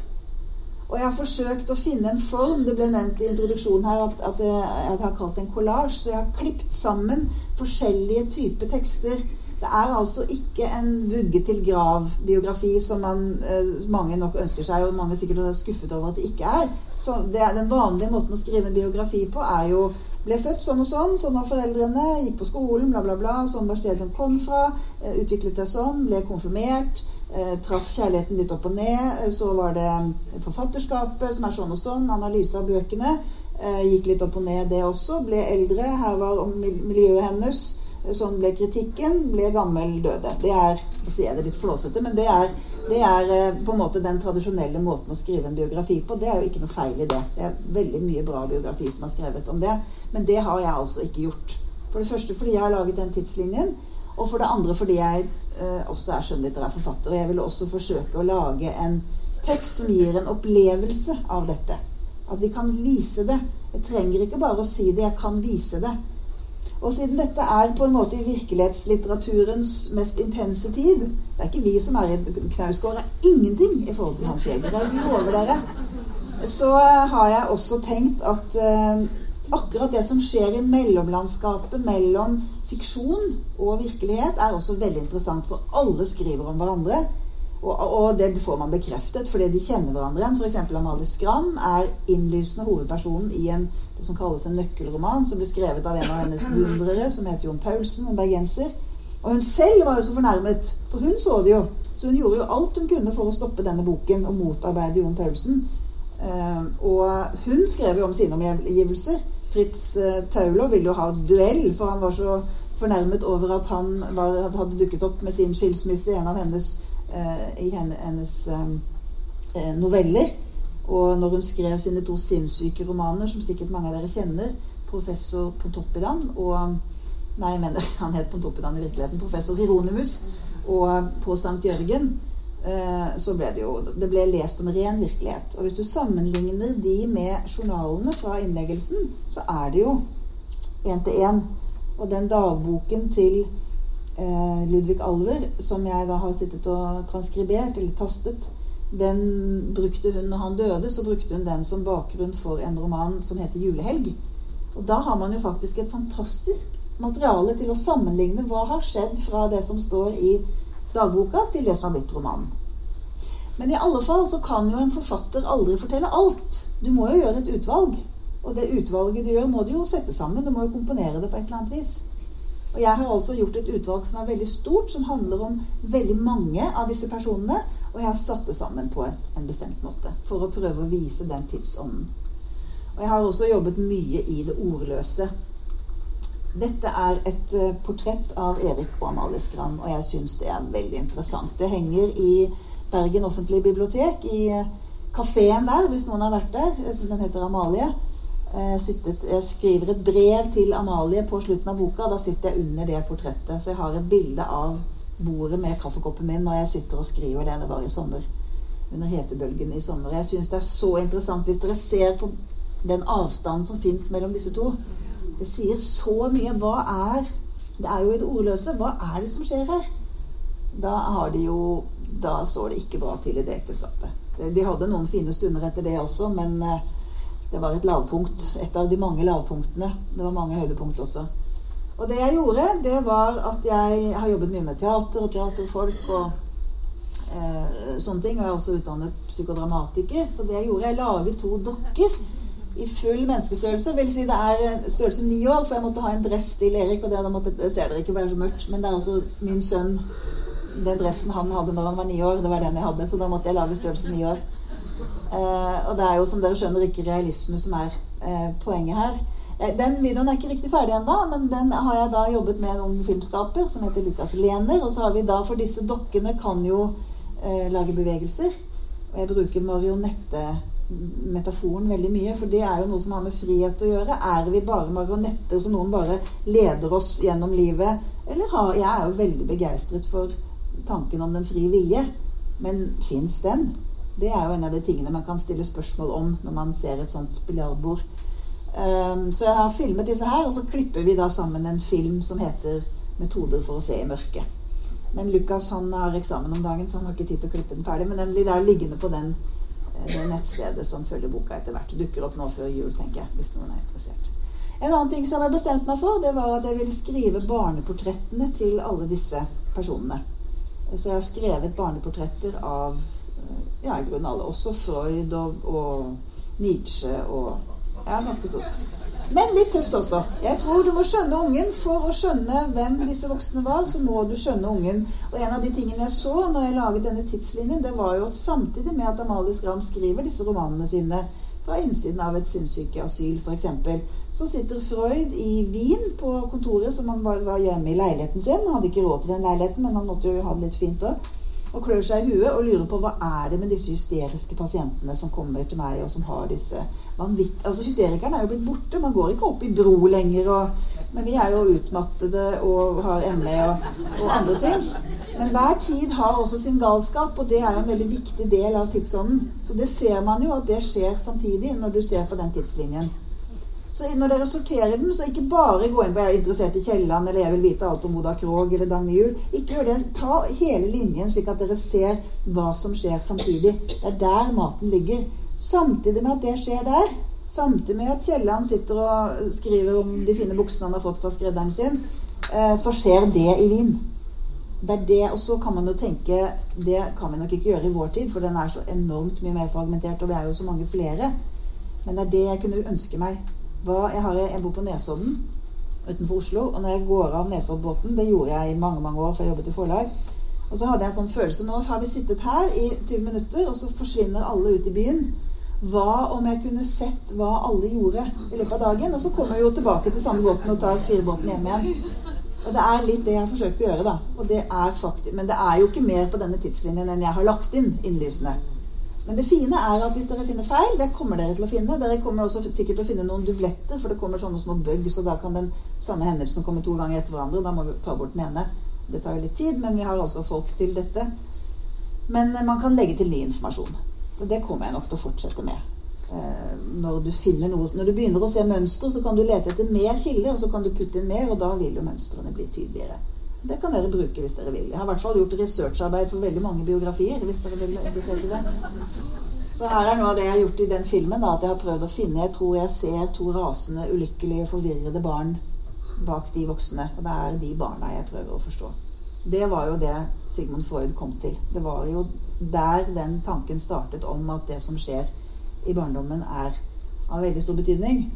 Og jeg har forsøkt å finne en form. Det ble nevnt i introduksjonen her at, at jeg, jeg har kalt det en kollasj. Så jeg har klippet sammen forskjellige typer tekster. Det er altså ikke en vugge til grav-biografi som man, eh, mange nok ønsker seg, og mange sikkert er skuffet over at det ikke er. Så det Den vanlige måten å skrive en biografi på er jo ble født sånn og sånn, sånn var foreldrene, gikk på skolen, bla, bla, bla. Sånn var stedet hun kom fra. Eh, utviklet seg sånn, ble konfirmert. Eh, traff kjærligheten litt opp og ned. Eh, så var det forfatterskapet, som er sånn og sånn. Analyse av bøkene. Gikk litt opp og ned, det også. Ble eldre. Her var miljøet hennes. Sånn ble kritikken. Ble gammel, døde. Det er Nå sier jeg det litt flåsete, men det er, det er på en måte den tradisjonelle måten å skrive en biografi på. Det er jo ikke noe feil i det. Det er veldig mye bra biografi som er skrevet om det. Men det har jeg altså ikke gjort. For det første fordi jeg har laget den tidslinjen. Og for det andre fordi jeg eh, også er skjønnlitterær forfatter. Og jeg vil også forsøke å lage en tekst som gir en opplevelse av dette. At vi kan vise det. Jeg trenger ikke bare å si det, jeg kan vise det. Og siden dette er på en måte i virkelighetslitteraturens mest intense tid Det er ikke vi som er i Knausgård, er ingenting i forhold til Hans Jæger. Jeg lover dere. Så har jeg også tenkt at eh, akkurat det som skjer i mellomlandskapet mellom fiksjon og virkelighet, er også veldig interessant, for alle skriver om hverandre. Og, og det får man bekreftet fordi de kjenner hverandre. F.eks. Amalie Skram er innlysende hovedpersonen i en det som kalles en nøkkelroman, som ble skrevet av en av hennes beundrere, som heter Jon Paulsen, en bergenser. Og hun selv var jo så fornærmet, for hun så det jo. Så hun gjorde jo alt hun kunne for å stoppe denne boken og motarbeide Jon Paulsen. Uh, og hun skrev jo om sine omgivelser. Fritz uh, Tauler ville jo ha duell, for han var så fornærmet over at han var, hadde dukket opp med sin skilsmisse i en av hennes, uh, i hennes noveller. Og når hun skrev sine to sinnssyke romaner, som sikkert mange av dere kjenner, 'Professor Pontoppidan' og Nei, jeg mener (laughs) han het Pontoppidan i virkeligheten. 'Professor Hieronymus' og 'På Sankt Jørgen' Eh, så ble det jo Det ble lest om ren virkelighet. Og hvis du sammenligner de med journalene fra innleggelsen, så er det jo én til én. Og den dagboken til eh, Ludvig Alver, som jeg da har sittet og transkribert, eller tastet, den brukte hun når han døde, så brukte hun den som bakgrunn for en roman som heter 'Julehelg'. Og da har man jo faktisk et fantastisk materiale til å sammenligne hva har skjedd fra det som står i dagboka til det som har blitt romanen. Men i alle fall så kan jo en forfatter aldri fortelle alt. Du må jo gjøre et utvalg. Og det utvalget du gjør, må du jo sette sammen. Du må jo komponere det på et eller annet vis. Og jeg har altså gjort et utvalg som er veldig stort, som handler om veldig mange av disse personene. Og jeg har satt det sammen på en bestemt måte for å prøve å vise den tidsånden. Og jeg har også jobbet mye i det ordløse. Dette er et uh, portrett av Erik og Amalie Skram, og jeg syns det er veldig interessant. Det henger i Bergen offentlige bibliotek, i uh, kafeen der, hvis noen har vært der. Eh, som Den heter Amalie. Jeg, sittet, jeg, skriver et brev til Amalie på slutten av boka. Da sitter jeg under det portrettet. Så jeg har et bilde av bordet med kaffekoppen min når jeg sitter og skriver det. Det var i sommer. Under hetebølgen i sommer. Jeg syns det er så interessant hvis dere ser på den avstanden som fins mellom disse to. Det sier så mye. Hva er Det er jo i det ordløse. Hva er det som skjer her? Da har de jo Da står det ikke bra til i det ekteskapet. De hadde noen fine stunder etter det også, men eh, det var et lavpunkt. Et av de mange lavpunktene. Det var mange høydepunkt også. Og det jeg gjorde, det var at jeg har jobbet mye med teater og teaterfolk og eh, sånne ting. Og jeg er også utdannet psykodramatiker. Så det jeg gjorde, jeg laget to dokker i full menneskestørrelse. Vil si det er størrelse ni år, for jeg måtte ha en dress til Erik. Og det, måtte, ser dere ikke, for det er så mørkt. Men det er også min sønn. Den dressen han hadde når han var ni år, det var den jeg hadde. Så da måtte jeg lage størrelse ni år. Eh, og det er jo, som dere skjønner, ikke realisme som er eh, poenget her. Eh, den videoen er ikke riktig ferdig ennå, men den har jeg da jobbet med en ung filmskaper som heter Lukas Lener. Og så har vi da, for disse dokkene kan jo eh, lage bevegelser. Og jeg bruker marionettemetaforen veldig mye, for det er jo noe som har med frihet å gjøre. Er vi bare marionetter så noen bare leder oss gjennom livet? Eller har Jeg er jo veldig begeistret for tanken om den frie vilje. Men fins den? Det er jo en av de tingene man kan stille spørsmål om når man ser et sånt biljardbord. Um, så jeg har filmet disse her, og så klipper vi da sammen en film som heter 'Metoder for å se i mørket'. Men Lukas han har eksamen om dagen, så han har ikke tid til å klippe den ferdig. Men den blir da liggende på den, eh, det nettstedet som følger boka etter hvert. Dukker opp nå før jul, tenker jeg, hvis noen er interessert. En annen ting som jeg bestemte meg for, det var at jeg ville skrive barneportrettene til alle disse personene. Så jeg har skrevet barneportretter av ja, i grunnen alle. Også Freud og, og Nietzsche og ja, ganske stort. Men litt tøft også. Jeg tror du må skjønne ungen. For å skjønne hvem disse voksne var, så må du skjønne ungen. Og en av de tingene jeg så når jeg laget denne tidslinjen, det var jo at samtidig med at Amalie Skram skriver disse romanene sine fra innsiden av et sinnssykeasyl f.eks., så sitter Freud i Wien på kontoret som han var hjemme i leiligheten sin. Han hadde ikke råd til den leiligheten, men han måtte jo ha det litt fint òg og klør seg i huet og lurer på hva er det med disse hysteriske pasientene som kommer til meg, og som har disse vanvitt... Altså Hysterikeren er jo blitt borte. Man går ikke opp i bro lenger. Og, men vi er jo utmattede og har ME og, og, andre ting. Men hver tid har også sin galskap, og det er en veldig viktig del av tidsånden. Så det ser man jo at det skjer samtidig når du ser på den tidslinjen. Så når dere sorterer den, så ikke bare gå inn på 'jeg er interessert i Kielland' eller 'jeg vil vite alt om Oda Krog' eller Dagny Juel. Ikke gjør det. Ta hele linjen, slik at dere ser hva som skjer samtidig. Det er der maten ligger. Samtidig med at det skjer der, samtidig med at Kielland sitter og skriver om de fine buksene han har fått fra skredderen sin, eh, så skjer det i Wien. Det er det, Og så kan man jo tenke Det kan vi nok ikke gjøre i vår tid, for den er så enormt mye mer fragmentert, og vi er jo så mange flere. Men det er det jeg kunne ønske meg var Jeg, har, en bor på Nesodden utenfor Oslo. Og når jeg går av Nesoddbåten Det gjorde jeg i mange mange år før jeg jobbet i forlag. Og så hadde jeg en sånn følelse Nå har vi sittet her i 20 minutter, og så forsvinner alle ut i byen. Hva om jeg kunne sett hva alle gjorde i løpet av dagen? Og så kommer jeg jo tilbake til samme båten og tar firebåten hjem igjen. Og det er litt det jeg har forsøkt å gjøre, da. Og det er faktisk, men det er jo ikke mer på denne tidslinjen enn jeg har lagt inn innlysende. Men det fine er at hvis dere finner feil, det kommer dere til å finne. Dere kommer også sikkert til å finne noen dubletter, for det kommer sånne små bugs, og da kan den samme hendelsen komme to ganger etter hverandre. Da må vi ta bort den ene. Det tar jo litt tid, men vi har altså folk til dette. Men eh, man kan legge til ny informasjon. Og det kommer jeg nok til å fortsette med. Eh, når du noe Når du begynner å se mønster, så kan du lete etter mer kilder, og så kan du putte inn mer, og da vil jo mønstrene bli tydeligere. Det kan dere bruke hvis dere vil. Jeg har i hvert fall gjort researcharbeid for veldig mange biografier. hvis dere vil interessere det. Så her er noe av det jeg har gjort i den filmen. Da, at jeg har prøvd å finne Jeg tror jeg ser to rasende, ulykkelige, forvirrede barn bak de voksne. Og det er de barna jeg prøver å forstå. Det var jo det Sigmund Freud kom til. Det var jo der den tanken startet om at det som skjer i barndommen, er av veldig stor betydning.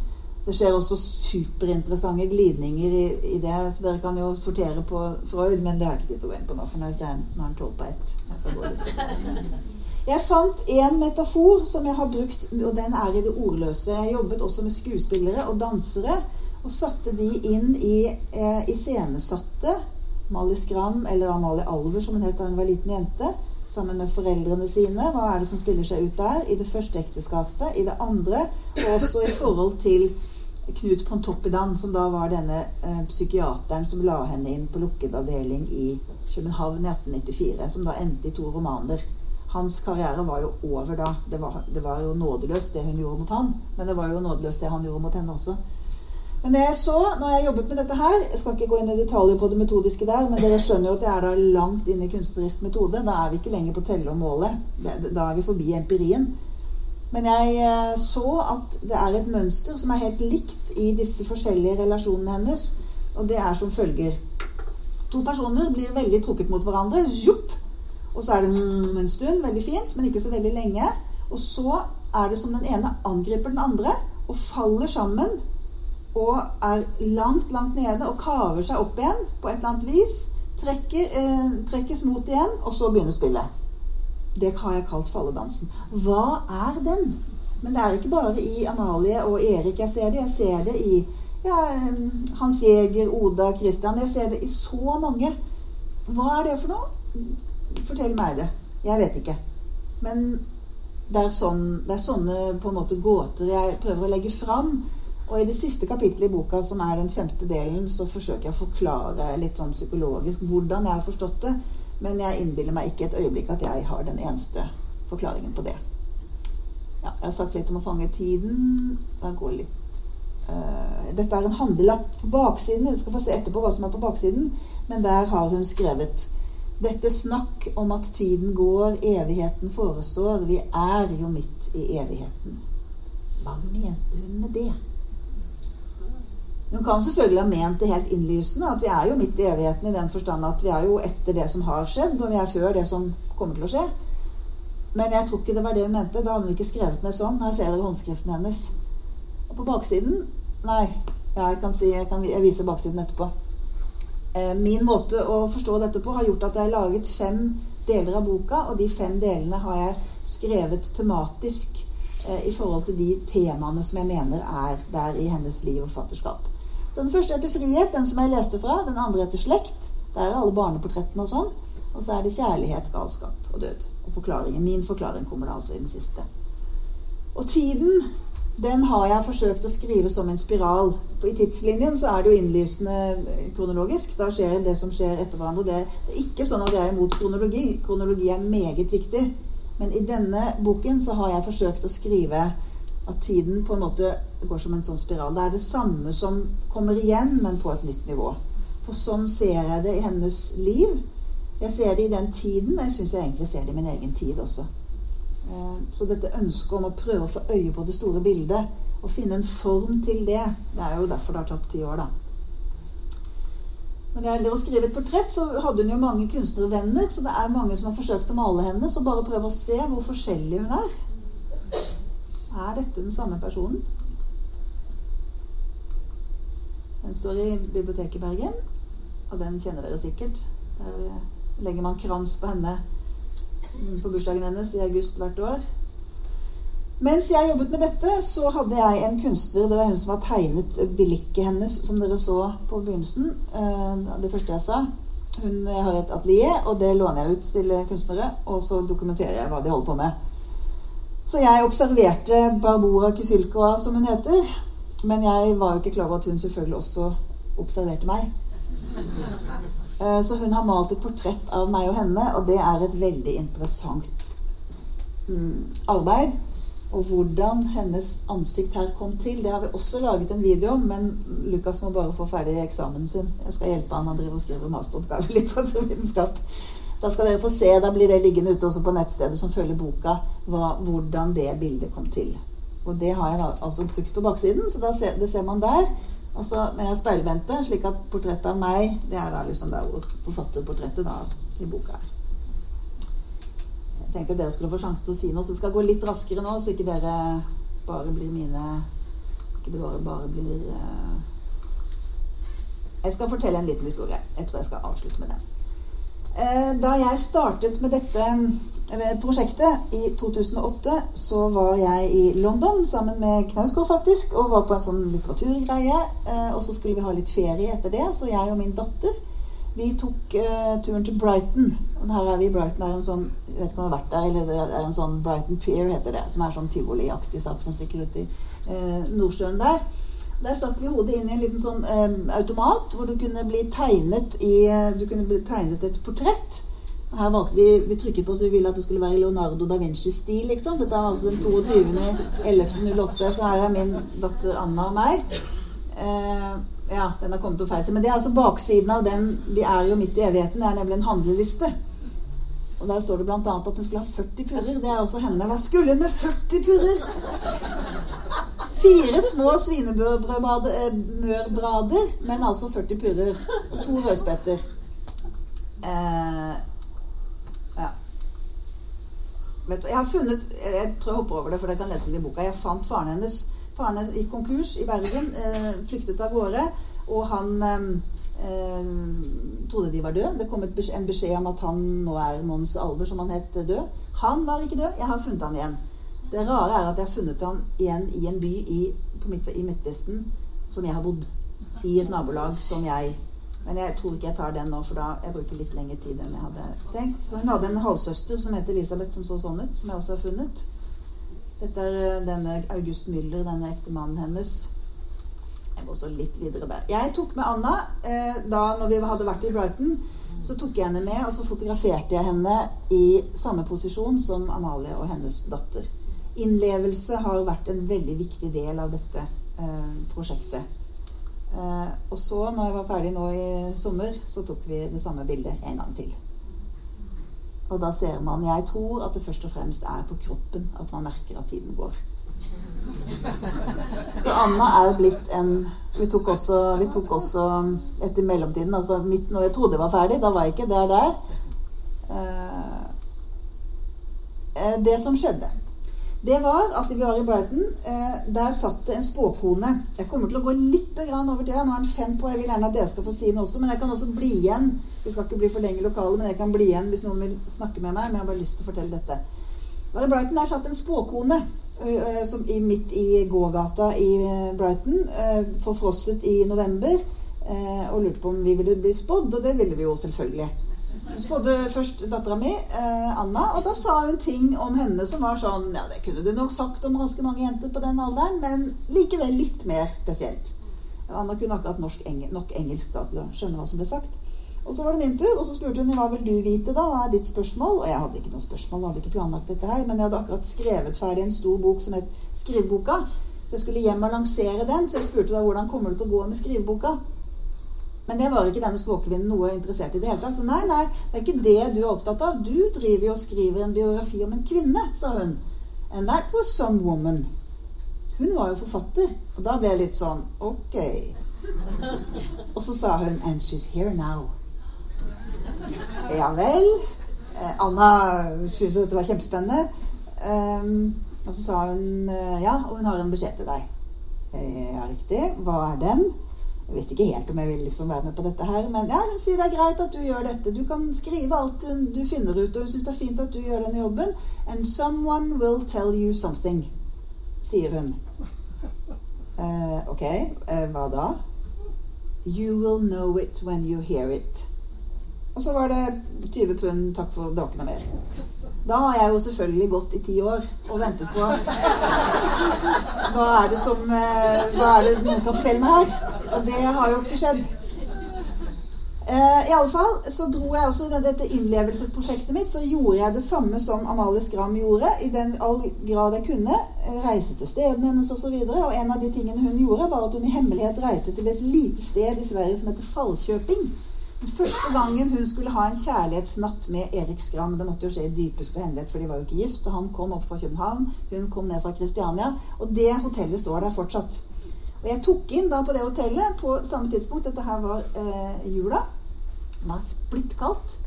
Det skjer også superinteressante glidninger i, i, det. Så dere kan jo sortere på Freud, men det har ikke tid til å gå inn på nå. For nå er han tolv på ett. Jeg fant en metafor som jeg har brukt, og den er i det ordløse. Jeg jobbet også med skuespillere og dansere, og satte de inn i eh, iscenesatte Mali Skram, eller Amalie Alver, som hun het da hun var liten jente sammen med foreldrene sine. Hva er det som spiller seg ut der? I det første ekteskapet, i det andre, og også i forhold til Knut Pontoppidan, som da var denne eh, psykiateren som la henne inn på lukket avdeling i København i 1894, som da endte i to romaner. Hans karriere var jo over da. Det var, det var, jo nådeløst, det hun gjorde mot han. Men det var jo nådeløst, det han gjorde mot henne også. Men det jeg så når jeg jobbet med dette her Jeg skal ikke gå inn i detaljer på det metodiske der, men dere skjønner jo at jeg er da langt inn i kunstnerisk metode. Da er vi ikke lenger på telle og måle. Da er vi forbi empirien. Men jeg eh, så at det er et mønster som er helt likt i disse forskjellige relasjonene hennes. Og det er som følger. To personer blir veldig trukket mot hverandre. Jupp. Og så er det en stund, veldig fint, men ikke så veldig lenge. Og så er det som den ene angriper den andre og faller sammen. Og er langt, langt nede og kaver seg opp igjen på et eller annet vis. Trekker, eh, trekkes mot igjen, og så begynner spillet. Det har jeg kalt falledansen. Hva er den? Men det er ikke bare i Amalie og Erik jeg ser det. Jeg ser det i ja, Hans Jæger, Oda, Christian. Jeg ser det i så mange. Hva er det for noe? Fortell meg det. Jeg vet ikke. Men det er, sånn, det er sånne på en måte gåter jeg prøver å legge fram. Og i det siste kapittelet i boka, som er den femte delen, så forsøker jeg å forklare litt sånn psykologisk hvordan jeg har forstått det. Men jeg innbiller meg ikke et øyeblikk at jeg har den eneste forklaringen på det. Ja, jeg har sagt litt om å fange tiden. Litt, uh, dette er en handelapp på baksiden. Jeg skal få se etterpå hva som er på baksiden. Men der har hun skrevet dette snakk om at tiden går, evigheten forestår. Vi er jo midt i evigheten. Hva mente hun med det? Hun kan selvfølgelig ha ment det helt innlysende, at vi er jo midt i evigheten i den forstand at vi er jo etter det som har skjedd, og vi er før det som kommer til å skje. Men jeg tror ikke det var det hun mente. Da hadde hun ikke skrevet ned sånn. Her ser dere håndskriften hennes. Og på baksiden Nei, ja, jeg kan si Jeg, kan, jeg viser baksiden etterpå. Eh, min måte å forstå dette på har gjort at jeg har laget fem deler av boka, og de fem delene har jeg skrevet tematisk eh, i forhold til de temaene som jeg mener er der i hennes liv og fatterskap. Så den første heter frihet, den som jeg leste fra. Den andre heter slekt. Der er alle barneportrettene og sånn. Og så er det kjærlighet, galskap og død. Og forklaringen. Min forklaring kommer da altså i den siste. Og tiden, den har jeg forsøkt å skrive som en spiral. I tidslinjen så er det jo innlysende kronologisk. Da skjer det som skjer etter hverandre. Det er ikke sånn at jeg er imot kronologi. Kronologi er meget viktig. Men i denne boken så har jeg forsøkt å skrive at tiden på en måte går som en sånn spiral. Det er det samme som kommer igjen, men på et nytt nivå. For sånn ser jeg det i hennes liv. Jeg ser det i den tiden. Jeg syns jeg egentlig ser det i min egen tid også. Eh, så dette ønsket om å prøve å få øye på det store bildet og finne en form til det, det er jo derfor det har tatt ti år, da. Når det gjelder å skrive et portrett, så hadde hun jo mange kunstnervenner, så det er mange som har forsøkt å male henne. Så bare prøv å se hvor forskjellig hun er. Er dette den samme personen? Den står i biblioteket i Bergen, og den kjenner dere sikkert. Der eh, legger man krans på henne på bursdagen hennes i august hvert år. Mens jeg jobbet med dette, så hadde jeg en kunstner Det var hun som har tegnet blikket hennes, som dere så på begynnelsen. Eh, det første jeg sa. Hun har et atelier, og det låner jeg ut til kunstnere. Og så dokumenterer jeg hva de holder på med. Så jeg observerte Barbora Kysylkova, som hun heter. Men jeg var jo ikke klar over at hun selvfølgelig også observerte meg. Eh, så hun har malt et portrett av meg og henne, og det er et veldig interessant mm, arbeid. Og hvordan hennes ansikt her kom til, det har vi også laget en video om. Men Lukas må bare få ferdig eksamen sin. Jeg skal hjelpe han. Han driver og skriver masteroppgave i litteraturvitenskap. (laughs) Da skal dere få se, da blir det liggende ute også på nettstedet som følger boka, hvordan det bildet kom til. Og det har jeg da altså brukt på baksiden, så ser, det ser man der. Altså, men jeg speilvendte, slik at portrettet av meg Det er da liksom der hvor forfatterportrettet da i boka er. Jeg tenkte at dere skulle få sjanse til å si noe, så det skal gå litt raskere nå, så ikke dere bare blir mine Ikke det bare, bare blir uh... Jeg skal fortelle en liten historie. Jeg tror jeg skal avslutte med den. Uh, da jeg startet med dette prosjektet i 2008 så var jeg i London sammen med Knausgård faktisk, og var på en sånn litteraturgreie. Eh, og så skulle vi ha litt ferie etter det, så jeg og min datter vi tok uh, turen til Brighton. Og her er vi i Brighton. Er en sånn jeg vet ikke om du har vært der, eller det er en sånn Brighton Pier heter det. Som er sånn tivoliaktig sak som stikker ut i uh, Nordsjøen der. Der stakk vi hodet inn i en liten sånn um, automat hvor du kunne bli tegnet i Du kunne bli tegnet et portrett her valgte vi Vi trykket på så vi ville at det skulle være Leonardo da Vinci-stil, liksom. Dette er altså den 22.11.08, så her er min datter Anna og meg. Eh, ja, den har kommet på feil Men det er altså baksiden av den Vi er jo midt i evigheten. Det er nemlig en handleliste. Og der står det bl.a. at hun skulle ha 40 purrer. Det er også henne. Hva skulle hun med 40 purrer? Fire små svinemørbrader, men altså 40 purrer. Og to rødspetter. Eh, Vet du, jeg har funnet Jeg tror jeg hopper over det, for dere kan lese det i boka. Jeg fant faren hennes. Faren hennes gikk konkurs i Bergen. Eh, flyktet av gårde. Og han eh, eh trodde de var døde. Det kom beskjed, en beskjed om at han nå er Mons Alver, som han het, død. Han var ikke død. Jeg har funnet han igjen. Det rare er at jeg har funnet han igjen i en by i, i Midtvesten som jeg har bodd. I et nabolag som jeg Men jeg tror ikke jeg tar den nå, for da jeg bruker litt lengre tid enn jeg hadde tenkt. Så hun hadde en halvsøster som het Elisabeth, som så sånn ut, som jeg også har funnet. Dette er eh, denne August Müller, denne ektemannen hennes. Jeg går også litt videre der. Jeg tok med Anna eh, da når vi hadde vært i Brighton. Så tok jeg henne med, og så fotograferte jeg henne i samme posisjon som Amalie og hennes datter. Innlevelse har vært en veldig viktig del av dette eh, prosjektet. Eh, og så, når jeg var ferdig nå i sommer, så tok vi det samme bildet en gang til. Og da ser man Jeg tror at det først og fremst er på kroppen at man merker at tiden går. (laughs) Så Anna er blitt en Vi tok også, vi tok også etter mellomtiden altså midt når jeg trodde jeg var ferdig, da var jeg ikke der der. Eh, eh, det som skjedde det var at vi var i Brighton. Eh, der satt det en spåkone. Jeg kommer til å gå litt over tida. Nå er den fem på. Jeg vil gjerne at dere skal få si noe også, men jeg kan også bli igjen. Vi skal ikke bli for lenge i lokalet, men jeg kan bli igjen hvis noen vil snakke med meg. Men jeg har bare lyst til å fortelle dette. Var I Brighton der satt en spåkone som i, midt i gågata i Brighton, forfrosset i november, uh, og lurte på om vi ville bli spådd. Og det ville vi jo selvfølgelig. Spådde først dattera mi, eh, Anna, og da sa hun ting om henne som var sånn Ja, det kunne du nok sagt om ganske mange jenter på den alderen, men likevel litt mer spesielt. Anna kunne akkurat norsk, engel, nok engelsk da, til å skjønne hva som ble sagt. Og så var det min tur, og så spurte hun hva vil du vite, da? Hva er ditt spørsmål? Og jeg hadde ikke noe spørsmål, jeg hadde ikke planlagt dette her, men jeg hadde akkurat skrevet ferdig en stor bok som het Skriveboka. Så jeg skulle hjem og lansere den, så jeg spurte da hvordan kommer det til å gå med skriveboka. Men det var ikke denne språkvinnen noe interessert i det hele tatt. Så nei, nei, det er ikke det du er opptatt av. Du driver jo og skriver en biografi om en kvinne, sa hun. And that was some woman. Hun var jo forfatter. Og da ble jeg litt sånn Ok. (laughs) Og så sa hun And she's here now. Ja vel. Eh, Anna syntes dette var kjempespennende. Um, og så sa hun eh, ja, og hun har en beskjed til deg. Eh, ja, riktig. Hva er den? Jeg visste ikke helt om jeg ville liksom være med på dette her, men ja, hun sier det er greit at du gjør dette. Du kan skrive alt du, du finner ut, og hun syns det er fint at du gjør denne jobben. And someone will tell you something, sier hun. Uh, ok, uh, hva da? You will know it when you hear it. Og så var det 20 pund, takk for noe mer. Da har jeg jo selvfølgelig gått i ti år og ventet på (laughs) Hva er det som eh, Hva er det noen skal fortelle meg her? Og det har jo ikke skjedd. Eh, I alle fall så dro jeg også dette innlevelsesprosjektet mitt så gjorde jeg det samme som Amalie Skram gjorde, i den all grad jeg kunne. Reise til stedene hennes osv. Og, så og en av de tingene hun gjorde, var at hun i hemmelighet reiste til et lite sted i Sverige som heter Fallkjøping første gangen hun skulle ha en kjærlighetsnatt med Erik Skram Det måtte jo skje i dypeste hemmelighet, for de var jo ikke gift. Og han kom opp fra København, hun kom ned fra Kristiania. Og det hotellet står der fortsatt. Og jeg tok inn da på det hotellet på samme tidspunkt. Dette her var eh, jula. Det var splittkaldt.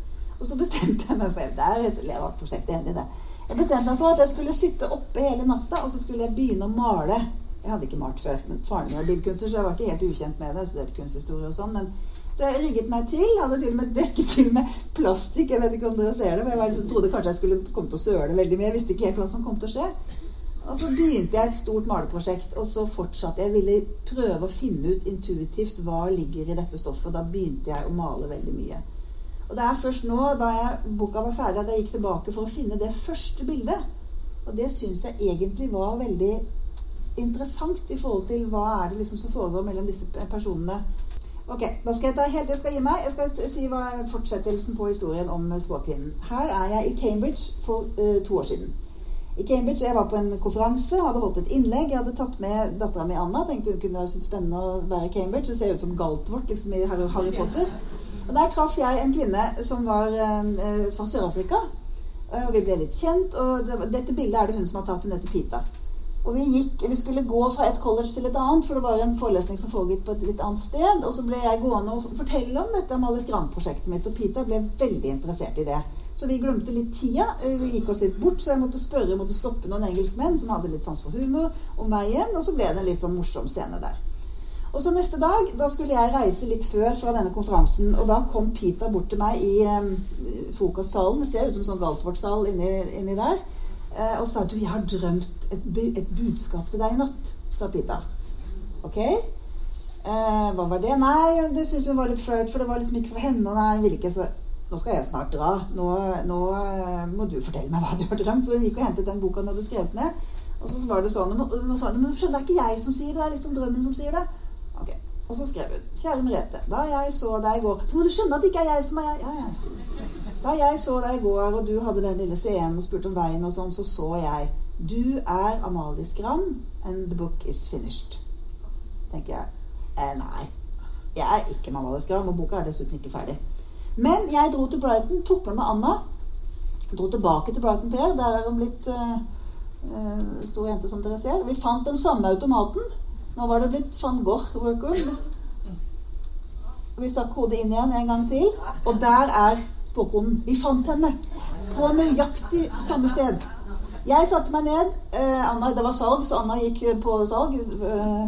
Og så bestemte jeg meg for der er et Levat-prosjekt, enig i det. Jeg bestemte meg for at jeg skulle sitte oppe hele natta, og så skulle jeg begynne å male. Jeg hadde ikke malt før. men Faren min var billedkunstner, så jeg var ikke helt ukjent med det. Jeg studerte kunsthistorie og sånn. men rigget meg til. Hadde til og med dekket til med plastikk. Jeg vet ikke om dere ser det, men jeg liksom, trodde kanskje jeg skulle komme til å søle veldig mye. Jeg visste ikke helt hva som kom til å skje. Og så begynte jeg et stort maleprosjekt, og så fortsatte jeg. Jeg ville prøve å finne ut intuitivt hva ligger i dette stoffet. Da begynte jeg å male veldig mye. Og det er først nå, da jeg, boka var ferdig, at jeg gikk tilbake for å finne det første bildet. Og det syns jeg egentlig var veldig interessant i forhold til hva er det liksom som foregår mellom disse personene Ok, da skal jeg ta helt det skal gi meg. Jeg skal si hva fortsettelsen på historien om spåkvinnen. Her er jeg i Cambridge for uh, to år siden. I Cambridge, Jeg var på en konferanse, hadde holdt et innlegg. Jeg hadde tatt med dattera mi Anna. Tenkte hun kunne være så spennende å være i Cambridge. Det ser ut som Galtvort liksom i Harry Potter. Og Der traff jeg en kvinne som var uh, fra Sør-Afrika. Og vi ble litt kjent. Og det, dette bildet er det hun som har tatt. Hun heter Pita. Og vi, gikk, vi skulle gå fra et college til et annet, for det var en forelesning som foregikk på et litt annet sted. Og så ble jeg gående og fortelle om dette Amalie Skram-prosjektet mitt, og Pita ble veldig interessert i det. Så vi glemte litt tida. Eh, vi gikk oss litt bort, så jeg måtte spørre, jeg måtte stoppe noen engelskmenn som hadde litt sans for humor, om meg igjen. Og så ble det en litt sånn morsom scene der. Og så neste dag, da skulle jeg reise litt før fra denne konferansen. Og da kom Pita bort til meg i um, frokostsalen. Det ser ut som sånn Galtvort-sal inni, inni der. Eh, og sa du, jeg har drømt et, et budskap til deg i natt, sa Pita. Ok? Eh, hva var det? Nei, det syntes hun var litt flaut, for det var liksom ikke for henne. Nei, hun ville ikke så Nå skal jeg snart dra. Nå, nå eh, må du fortelle meg hva du har drømt. Så hun gikk og hentet den boka hun hadde skrevet ned. Og så var det sånn og hun Men skjønner, det er ikke jeg som sier det, det er liksom drømmen som sier det. Ok, Og så skrev hun. Kjære Merete. Da jeg så deg i går Så må du skjønne at det ikke er jeg som er jeg. Ja, ja. Da jeg så deg i går, og du hadde den lille scenen og spurte om veien og sånn, så så jeg Du er Amalie Skram, and the book is finished. Tenker jeg. Eh, nei. Jeg er ikke Amalie Skram, og boka er dessuten ikke ferdig. Men jeg dro til Brighton, tok med meg Anna. Dro tilbake til Brighton Per. Der er hun blitt eh, stor jente, som dere ser. Vi fant den samme automaten. Nå var det blitt van Gogh Workroom. Vi stakk hodet inn igjen en gang til, og der er spåkonen. Vi fant henne på nøyaktig samme sted. Jeg satte meg ned. Eh, Anna, det var salg, så Anna gikk på salg. Eh,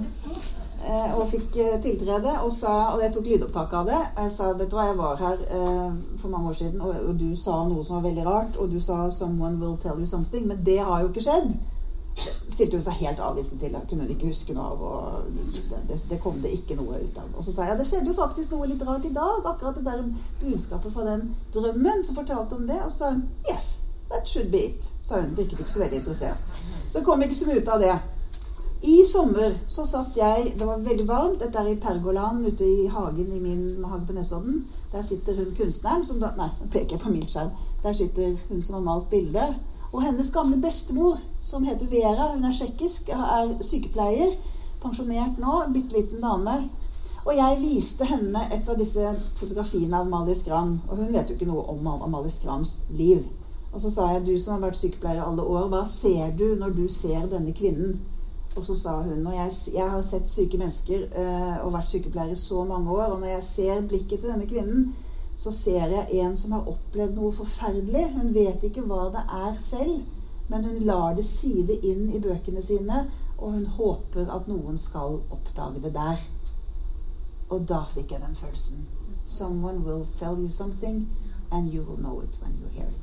eh, og fikk eh, tiltrede, og, sa, og jeg tok lydopptak av det. Jeg sa vet du hva, jeg var her eh, for mange år siden, og, og du sa noe som var veldig rart. Og du sa 'someone will tell you something', men det har jo ikke skjedd. Stilte hun seg helt avvisende til. kunne kunne ikke huske noe av. og det, det, kom det ikke noe ut av. Og så sa jeg det skjedde jo faktisk noe litt rart i dag. Akkurat det der budskapet fra den drømmen som fortalte om det. Og så sa hun 'yes, that should be it', sa hun. Virket ikke så veldig interessert. Så kom ikke så mye ut av det. I sommer så satt jeg Det var veldig varmt. Dette er i Pergoland ute i hagen i min hage på Nesodden. Der sitter hun kunstneren som da Nei, nå peker jeg på min skjerm. Der sitter hun som har malt bildet. Og hennes gamle bestemor, som heter Vera, hun er tsjekkisk, er sykepleier. Pensjonert nå. Bitte liten dame. Og jeg viste henne et av disse fotografiene av Amalie Skram. Og hun vet jo ikke noe om Amalie Skrams liv. Og så sa jeg, du som har vært sykepleier alle år, hva ser du når du ser denne kvinnen? Og så sa hun og jeg, jeg har sett syke mennesker øh, og vært sykepleier i så mange år, og når jeg ser blikket til denne kvinnen, så ser jeg en som har opplevd noe forferdelig. Hun vet ikke hva det er selv, men hun lar det sive inn i bøkene sine, og hun håper at noen skal oppdage det der. Og da fikk jeg den følelsen. Someone will tell you something, and you will know it when you hear it.